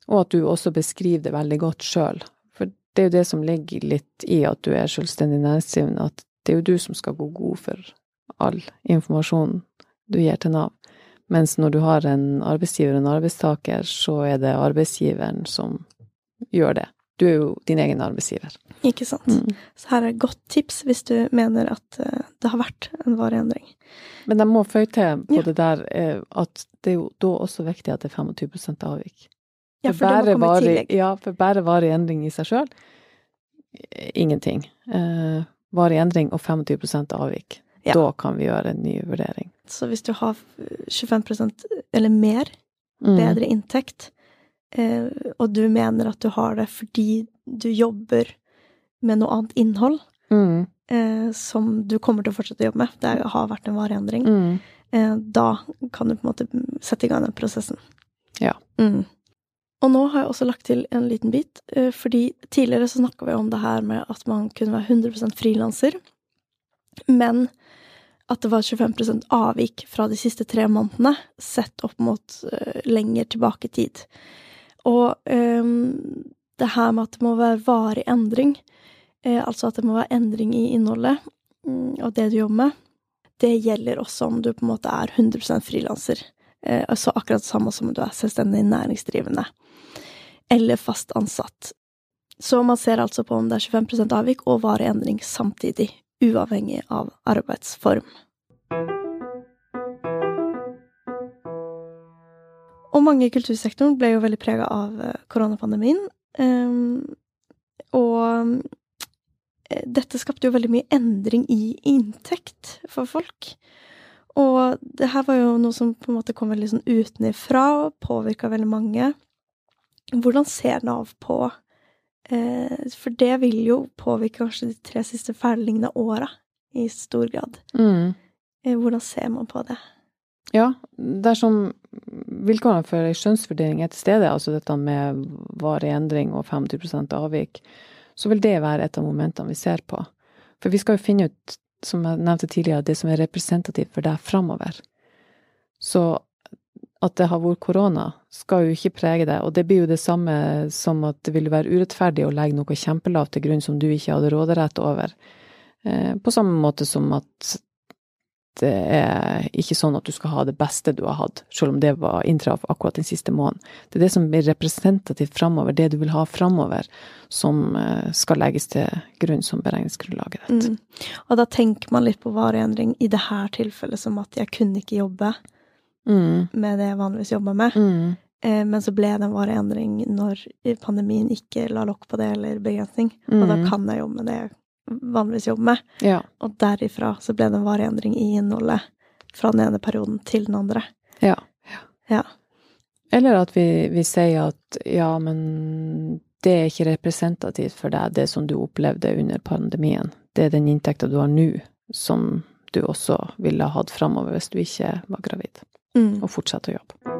Speaker 2: Og at du også beskriver det veldig godt sjøl. For det er jo det som ligger litt i at du er selvstendig næringsdrivende, at det er jo du som skal gå god for all informasjon du gir til Nav. Mens når du har en arbeidsgiver og en arbeidstaker, så er det arbeidsgiveren som gjør det. Du er jo din egen arbeidsgiver.
Speaker 1: Ikke sant.
Speaker 2: Mm.
Speaker 1: Så her er et godt tips hvis du mener at eh, det har vært en varig endring.
Speaker 2: Men jeg må føye til på
Speaker 1: Ja.
Speaker 2: det der eh, at det er jo da også viktig at det er 25% avvik.
Speaker 1: Ja, for det må komme i tillegg.
Speaker 2: ja, for bare varig endring i seg sjøl, ingenting. Eh, varig endring og 25% avvik.
Speaker 1: Ja.
Speaker 2: Da kan vi gjøre en ny vurdering.
Speaker 1: Så hvis du har 25% eller mer
Speaker 2: Mm.
Speaker 1: bedre inntekt, eh, og du mener at du har det fordi du jobber med noe annet innhold,
Speaker 2: Mm.
Speaker 1: eh, som du kommer til å fortsette å jobbe med, det har vært en varig endring,
Speaker 2: Mm.
Speaker 1: eh, da kan du på en måte sette i gang den prosessen.
Speaker 2: Ja.
Speaker 1: Mm. Og nå har jeg også lagt til en liten bit, eh, fordi tidligere så snakka vi om det her med at man kunne være 100% frilanser, men at det var 25% avvik fra de siste tre månedene, sett opp mot eh, lenger tilbake i tid. Og um, det her med at det må være varig endring, eh, altså at det må være endring i innholdet mm, og det du jobber med, det gjelder også om du på en måte er 100% frilanser. Altså akkurat det samme som om du er selvstendig næringsdrivende. Eller fast ansatt. Så man ser altså på om det er 25% avvik og varig endring samtidig, uavhengig av arbeidsform. Og mange i kultursektoren ble jo veldig prega av eh, koronapandemien. Ehm, og eh, dette skapte jo veldig mye endring i inntekt for folk. Og det her var jo noe som på en måte kom veldig sånn utenifra og påvirka veldig mange. Hvordan ser Nav på eh, For det vil jo påvirke kanskje de tre siste ferdiglignende åra i stor grad.
Speaker 2: Mm.
Speaker 1: Eh, hvordan ser man på det?
Speaker 2: Ja, dersom vilkårene for ei skjønnsvurdering er til stede, altså dette med varig endring og 50 avvik, så vil det være et av momentene vi ser på. For vi skal jo finne ut, som jeg nevnte tidligere, det som er representativt for deg framover. Så at det har vært korona, skal jo ikke prege det. Og det blir jo det samme som at det ville være urettferdig å legge noe kjempelavt til grunn som du ikke hadde råderett over. Eh, på samme måte som at det er ikke sånn at du skal ha det beste du har hatt, selv om det var inntraff akkurat den siste måneden. Det er det som blir representativt framover, det du vil ha framover, som eh, skal legges til grunn som beregningsgrunnlaget ditt.
Speaker 1: Mm. Og da tenker man litt på vareendring i det her tilfellet som at jeg kunne ikke jobbe
Speaker 2: Mm.
Speaker 1: med det jeg vanligvis jobber med.
Speaker 2: Mm.
Speaker 1: Eh, men så ble det en varig endring når pandemien ikke la lokk på det, eller begrensning. Og da
Speaker 2: Mm.
Speaker 1: kan jeg jobbe med det jeg vanligvis jobber med.
Speaker 2: Ja.
Speaker 1: Og derifra så ble det en varig endring i innholdet fra den ene perioden til den andre.
Speaker 2: ja.
Speaker 1: Ja.
Speaker 2: Eller at vi, vi sier at ja, men det er ikke representativt for deg, det som du opplevde under pandemien. Det er den inntekta du har nå, som du også ville hatt framover hvis du ikke var gravid,
Speaker 1: Mm.
Speaker 2: og fortsette å jobbe.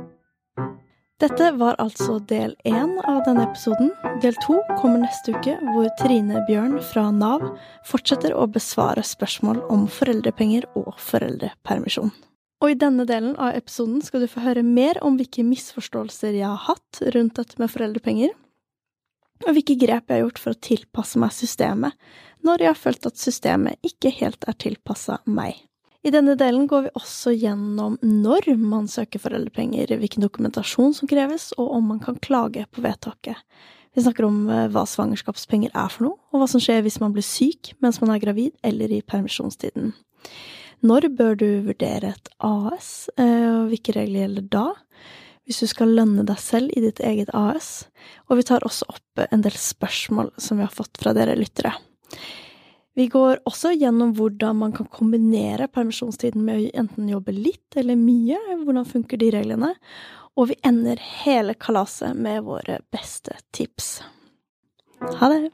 Speaker 1: Dette var altså del én av denne episoden. Del to kommer neste uke, hvor Trine Bjørn fra Nav fortsetter å besvare spørsmål om foreldrepenger og foreldrepermisjon. Og i denne delen av episoden skal du få høre mer om hvilke misforståelser jeg har hatt rundt dette med foreldrepenger, og hvilke grep jeg har gjort for å tilpasse meg systemet, når jeg har følt at systemet ikke helt er tilpassa meg. I denne delen går vi også gjennom når man søker foreldrepenger, hvilken dokumentasjon som kreves, og om man kan klage på vedtaket. Vi snakker om eh, hva svangerskapspenger er for noe, og hva som skjer hvis man blir syk mens man er gravid eller i permisjonstiden. Når bør du vurdere et AS, eh, og hvilke regler gjelder da? Hvis du skal lønne deg selv i ditt eget AS. Og vi tar også opp en del spørsmål som vi har fått fra dere lyttere. Vi går også gjennom hvordan man kan kombinere permisjonstiden med å enten jobbe litt eller mye, hvordan funker de reglene, og vi ender hele kalaset med våre beste tips. Ha det!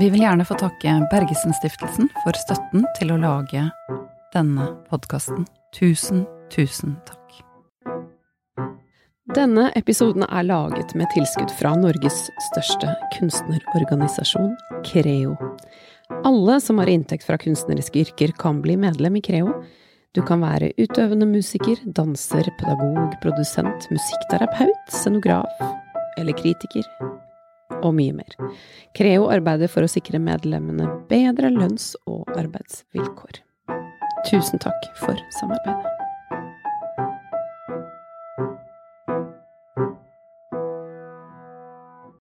Speaker 4: Vi vil gjerne få takke Bergesen-stiftelsen for støtten til å lage denne podkasten. Tusen, tusen takk.
Speaker 5: Denne episoden er laget med tilskudd fra Norges største kunstnerorganisasjon, Creo. Alle som har inntekt fra kunstneriske yrker, kan bli medlem i Creo. Du kan være utøvende musiker, danser, pedagog, produsent, musikkterapeut, scenograf eller kritiker, og mye mer. Creo arbeider for å sikre medlemmene bedre lønns- og arbeidsvilkår. Tusen takk for samarbeidet.